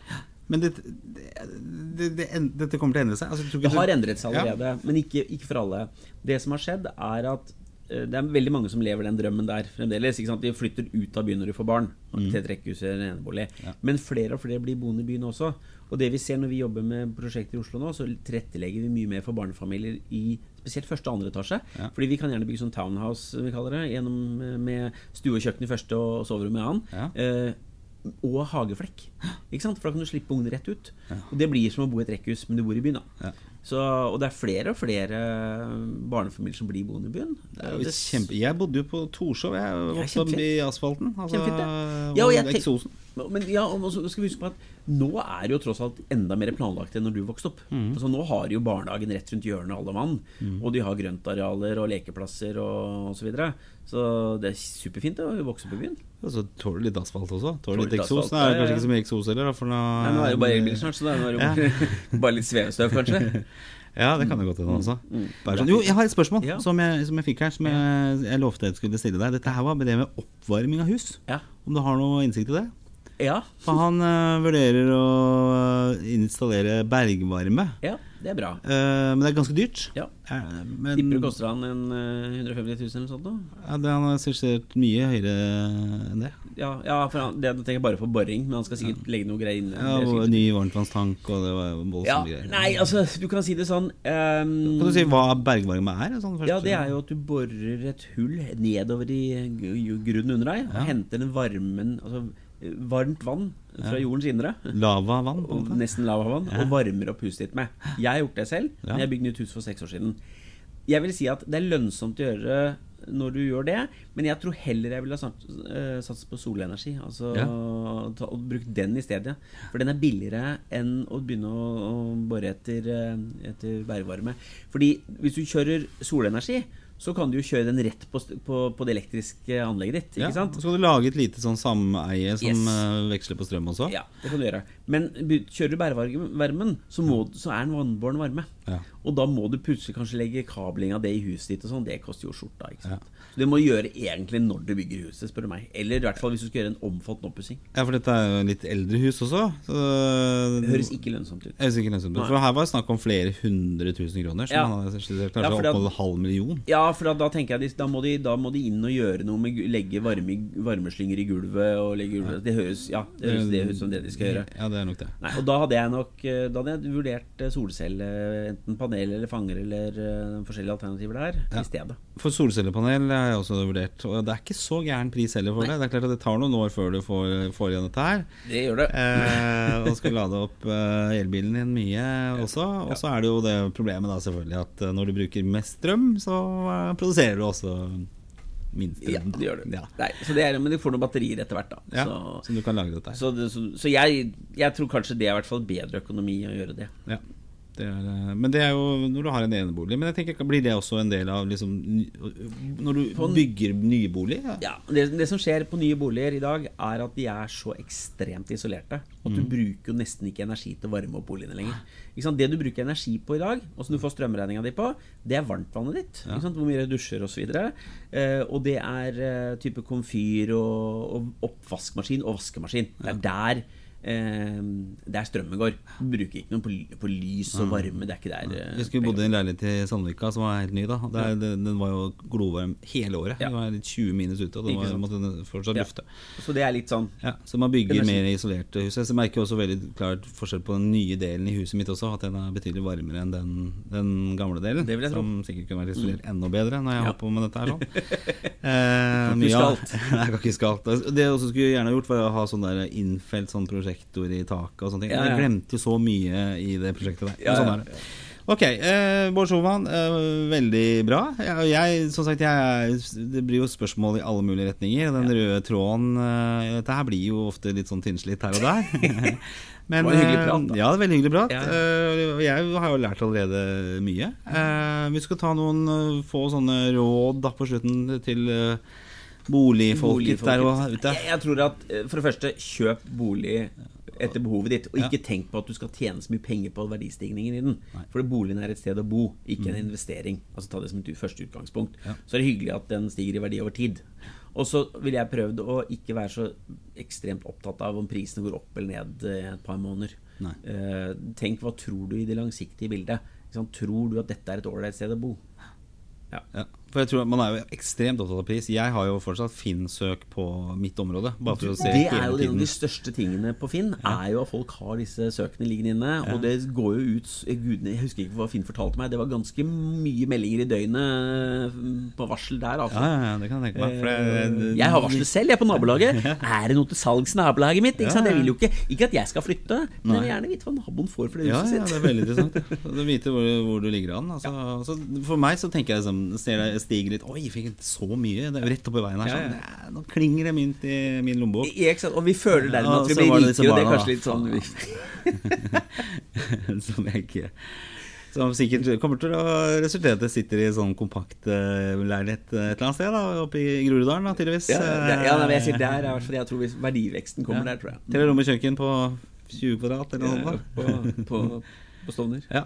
Men det, det, det, dette kommer til å endre seg? Altså, det har endret seg allerede, men ikke, ikke for alle. Det som har skjedd, er at Eh, det er veldig mange som lever den drømmen der fremdeles. De flytter ut av byen når de får barn. Mm. Til et rekkehus eller en enebolig. Ja. Men flere og flere blir boende i byen også. Og det vi ser når vi jobber med prosjekter i Oslo nå, så tilrettelegger vi mye mer for barnefamilier i spesielt første og andre etasje. Ja. Fordi vi kan gjerne bygge sånn townhouse, vi kaller det. Gjennom, eh, med stue og kjøkken i første og soverom i annen. Ja. Eh, og hageflekk. Ikke sant? For da kan du slippe ungene rett ut. Ja. Og det blir som å bo i et rekkehus, men du bor i byen. da Så, og det er flere og flere barnefamilier som blir boende i byen. Det er jo kjempe... Jeg bodde jo på Torshov. Jeg vokste opp i asfalten. Altså. Ja, og jeg tenk- Men ja, og så skal vi huske på at nå er det jo tross alt enda mer planlagt enn når du vokste opp. Mm. Altså, nå har jo barnehagen rett rundt hjørnet, alle mann. Og de har grøntarealer og lekeplasser og osv. Så, videre. så det er superfint å vokse opp i byen. Og så tåler du litt asfalt også. Tåler litt eksos. Det er det kanskje ikke så mye eksos heller, da, for nå Nei, nå er det jo bare elbil snart, så da er det jo bare, bare litt svevestøv, kanskje. Ja, det kan det godt hende også. Mm. Sånn. Jo, jeg har et spørsmål Ja. som, jeg, som jeg fikk her, som jeg, jeg lovte jeg skulle stille deg. Dette her var det med oppvarming av hus. Ja. Om du har noe innsikt i det? Ja. For han uh, vurderer å øh, installere bergvarme. ja, det er bra. Uh, men det er ganske dyrt. Ja. Uh, men, Tipper det koster han en eh, 150 000 eller sånt? Da? ja, det, Han har skissert mye høyere enn det. Ja, ja, for han, det tenker jeg bare på boring, men han skal sikkert legge noe greier inn. Ja, og Ny varmtvannstank, og det var voldsomme ja, greier. nei, altså, du kan si det sånn um, Kan du si hva bergvarme er? Sånn først? Ja, det er jo at du borer et hull nedover i grunnen under deg, og henter den varmen Altså varmt vann fra jordens indre. Lavavann? Og nesten lavavann, Ja. og varmer opp huset ditt med. Jeg har gjort det selv. Ja. men Jeg bygde nytt hus for seks år siden. Jeg vil si at det er lønnsomt å gjøre når du gjør det, men jeg tror heller jeg ville ha eh, satset på solenergi. Altså Ja. ta, og brukt den i stedet. For den er billigere enn å begynne å, å bore etter, eh, etter bærevarme Fordi hvis du kjører solenergi, så kan du jo kjøre den rett på, på, på det elektriske anlegget ditt. Ja, sant? Så kan du lage et lite sånn sameie som Yes. eh, veksler på strøm også? Ja, det kan du gjøre. Men kjører du bærevarmen, så, må, så er den vannbåren varme. Ja. Og da må du plutselig kanskje legge kabling av det i huset ditt og sånn. Det koster jo skjorta. ikke sant? Ja. Så det må du gjøre egentlig når du bygger huset, spør du meg. Eller i hvert fall hvis du skal gjøre en omfattende oppussing. Ja, for dette er jo litt eldre hus også. Så Det høres ikke lønnsomt ut. Høres ikke lønnsomt ut. Nei. For her var det snakk om flere hundre tusen kroner. Så Ja. man hadde kanskje Ja, opp mot en halv million. Ja, for da, da tenker jeg da må, de, da må de inn og gjøre noe med legge varme, varmeslynger i gulvet og legge gulvet. Det høres ja, det høres det ut som det de skal gjøre. Ja, det er nok det. Nei, og da hadde jeg nok eh, Da hadde jeg vurdert eh, solcelle, enten panel eller fanger eller uh, forskjellige alternativer der, Ja. i stedet. For solcellepanel har jeg også vurdert. Og det er ikke så gæren pris heller for det. Det er klart at det tar noen år før du får, får igjen dette her. Det gjør det. Eh, og skal lade opp eh, elbilen din mye også. Og så er det jo det problemet da selvfølgelig at eh, når du bruker mest strøm, så eh, produserer du også minst Ja, det gjør du. Ja. Nei, så det er, men du får noen batterier etter hvert, da. Ja, Så, så du kan lage dette så, så, så jeg, jeg tror kanskje det er i hvert fall bedre økonomi å gjøre det. Ja. Det er, eh, men det er jo når du har en enebolig. Men jeg tenker, blir det også en del av liksom, Når du bygger nye boliger? Ja. Ja, det, det som skjer på nye boliger i dag, er at de er så ekstremt isolerte at du bruker jo nesten ikke energi til å varme opp boligene lenger. Ikke sant? Det du bruker energi på i dag, og som du får strømregninga di på, det er varmtvannet ditt. Sant? Hvor mye du dusjer osv. Eh, og det er eh, type komfyr og, og oppvaskmaskin og vaskemaskin. Det er der eh, der strømmen går. Du bruker ikke noe på, på lys og varme. Det er ikke der eh, Jeg husker vi bodde i en leilighet i Sandvika som var helt ny. da Der, den, den var jo glovarm hele året. Ja. Det var litt 20 minus ute, og den var, måtte fortsatt Ja. lufte. Så det er litt sånn Ja, så man bygger mer isolerte hus. Jeg merker også veldig klart forskjell på den nye delen i huset mitt også. At den er betydelig varmere enn den, den gamle delen. Det vil jeg tro. Mm. som sikkert kunne vært isolert enda bedre når jeg Ja. holdt på med dette her sånn. eh, mye av-. Nei, jeg kan ikke skalt. Det jeg også skulle gjerne gjort, var å ha sånn der innfelt sånn prosjektor i taket og sånne ting. Ja, ja. Jeg glemte så mye i det prosjektet der. Sånn. Ok, eh, Bård Sjoman, eh, veldig bra. Jeg, jeg, som sagt, jeg, det blir jo spørsmål i alle mulige retninger. Den røde tråden eh, Dette her blir jo ofte litt sånn tynnslitt her og der. Men, Det var hyggelig eh, prat, da. Ja, det er veldig hyggelig prat. Ja. Eh, jeg har jo lært allerede mye. Eh, vi skal ta noen eh, få sånne råd da på slutten til boligfolket der og ute. Jeg, jeg tror at eh, for det første, kjøp bolig etter behovet ditt, og ikke tenk på at du skal tjene så mye penger på verdistigningen i den. Mm. For boligen er et sted å bo, ikke en investering. Altså Ta det som et første utgangspunkt. Ja. Så er det hyggelig at den stiger i verdi over tid. Og så ville jeg prøvd å ikke være så ekstremt opptatt av om prisene går opp eller ned eh, et par måneder. Nei. Eh, tenk hva tror du i det langsiktige bildet? Ikke sant? Tror du at dette er et ålreit sted å bo? Ja. Ja, For jeg tror Man er jo ekstremt opptatt av pris. Jeg har jo fortsatt Finn-søk på mitt område. Bare for å se Det er jo en av de største tingene på Finn. Er jo at folk har disse søkene liggende inne. Og det går jo ut Gudene, Jeg husker ikke hva Finn fortalte meg. Det var ganske mye meldinger i døgnet mm, på varsel der. Altså. Ja, ja, ja, det kan jeg tenke meg. Det, Eh, Jeg har varslet selv, jeg er på nabolaget. Er det noe til salgs i nabolaget mitt? Ikke. Ja, ja. jeg vil jo ikke, ikke at jeg skal flytte, men jeg vil gjerne vite hva naboen får for det huset huset ja, sitt. det er veldig interessant. Vite hvor, hvor du ligger an. Altså, for meg så tenker jeg liksom Ser jeg stiger litt Oi, fikk så mye? Det er jo rett oppi veien her. Sånn. Ja, Nå klinger det mynt i min lommebok. I- ikke sant? Og vi føler dermed Ja, at vi blir rikere, og det er kanskje litt sånn som jeg ikke Som sikkert kommer til å resultere i at jeg sitter i sånn kompakt uh, leilighet et eller annet sted. da Oppe i Groruddalen, da, tydeligvis. Ja, det, ja men jeg sier der er Jeg tror verdiveksten kommer der, tror jeg. Tre rom og kjøkken på 20 kvadrat, eller noe Ja, sånt. på, på, på Stovner. Ja.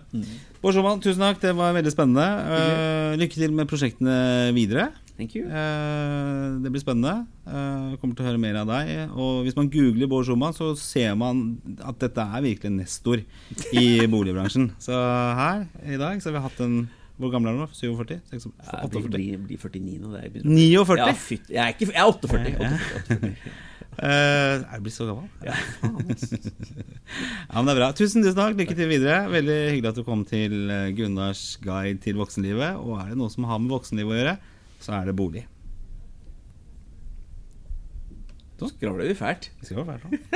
Bård Sjåmann, tusen takk. Det var veldig spennende. Uh, lykke til med prosjektene videre. Thank you. Eh, det blir spennende. Uh, kommer til å høre mer av deg. Og hvis man googler Bård Schumann, så ser man at dette er virkelig en nestor i boligbransjen. Så her i dag så har vi hatt en Hvor gammel er du nå? 47? 46, Jeg blir, blir, blir 49 nå. Det er begynner- 49? Ja. Jeg er, ikke, jeg er 48. 48. Eh, er du blitt så gammel? Ja. ja, men det er bra. Tusen, tusen takk. Lykke til videre. Veldig hyggelig at du kom til eh, Gunnars guide til voksenlivet. Og er det noe som har med voksenlivet å gjøre, så er det bolig. Skravler vi fælt. Vi skravler fælt.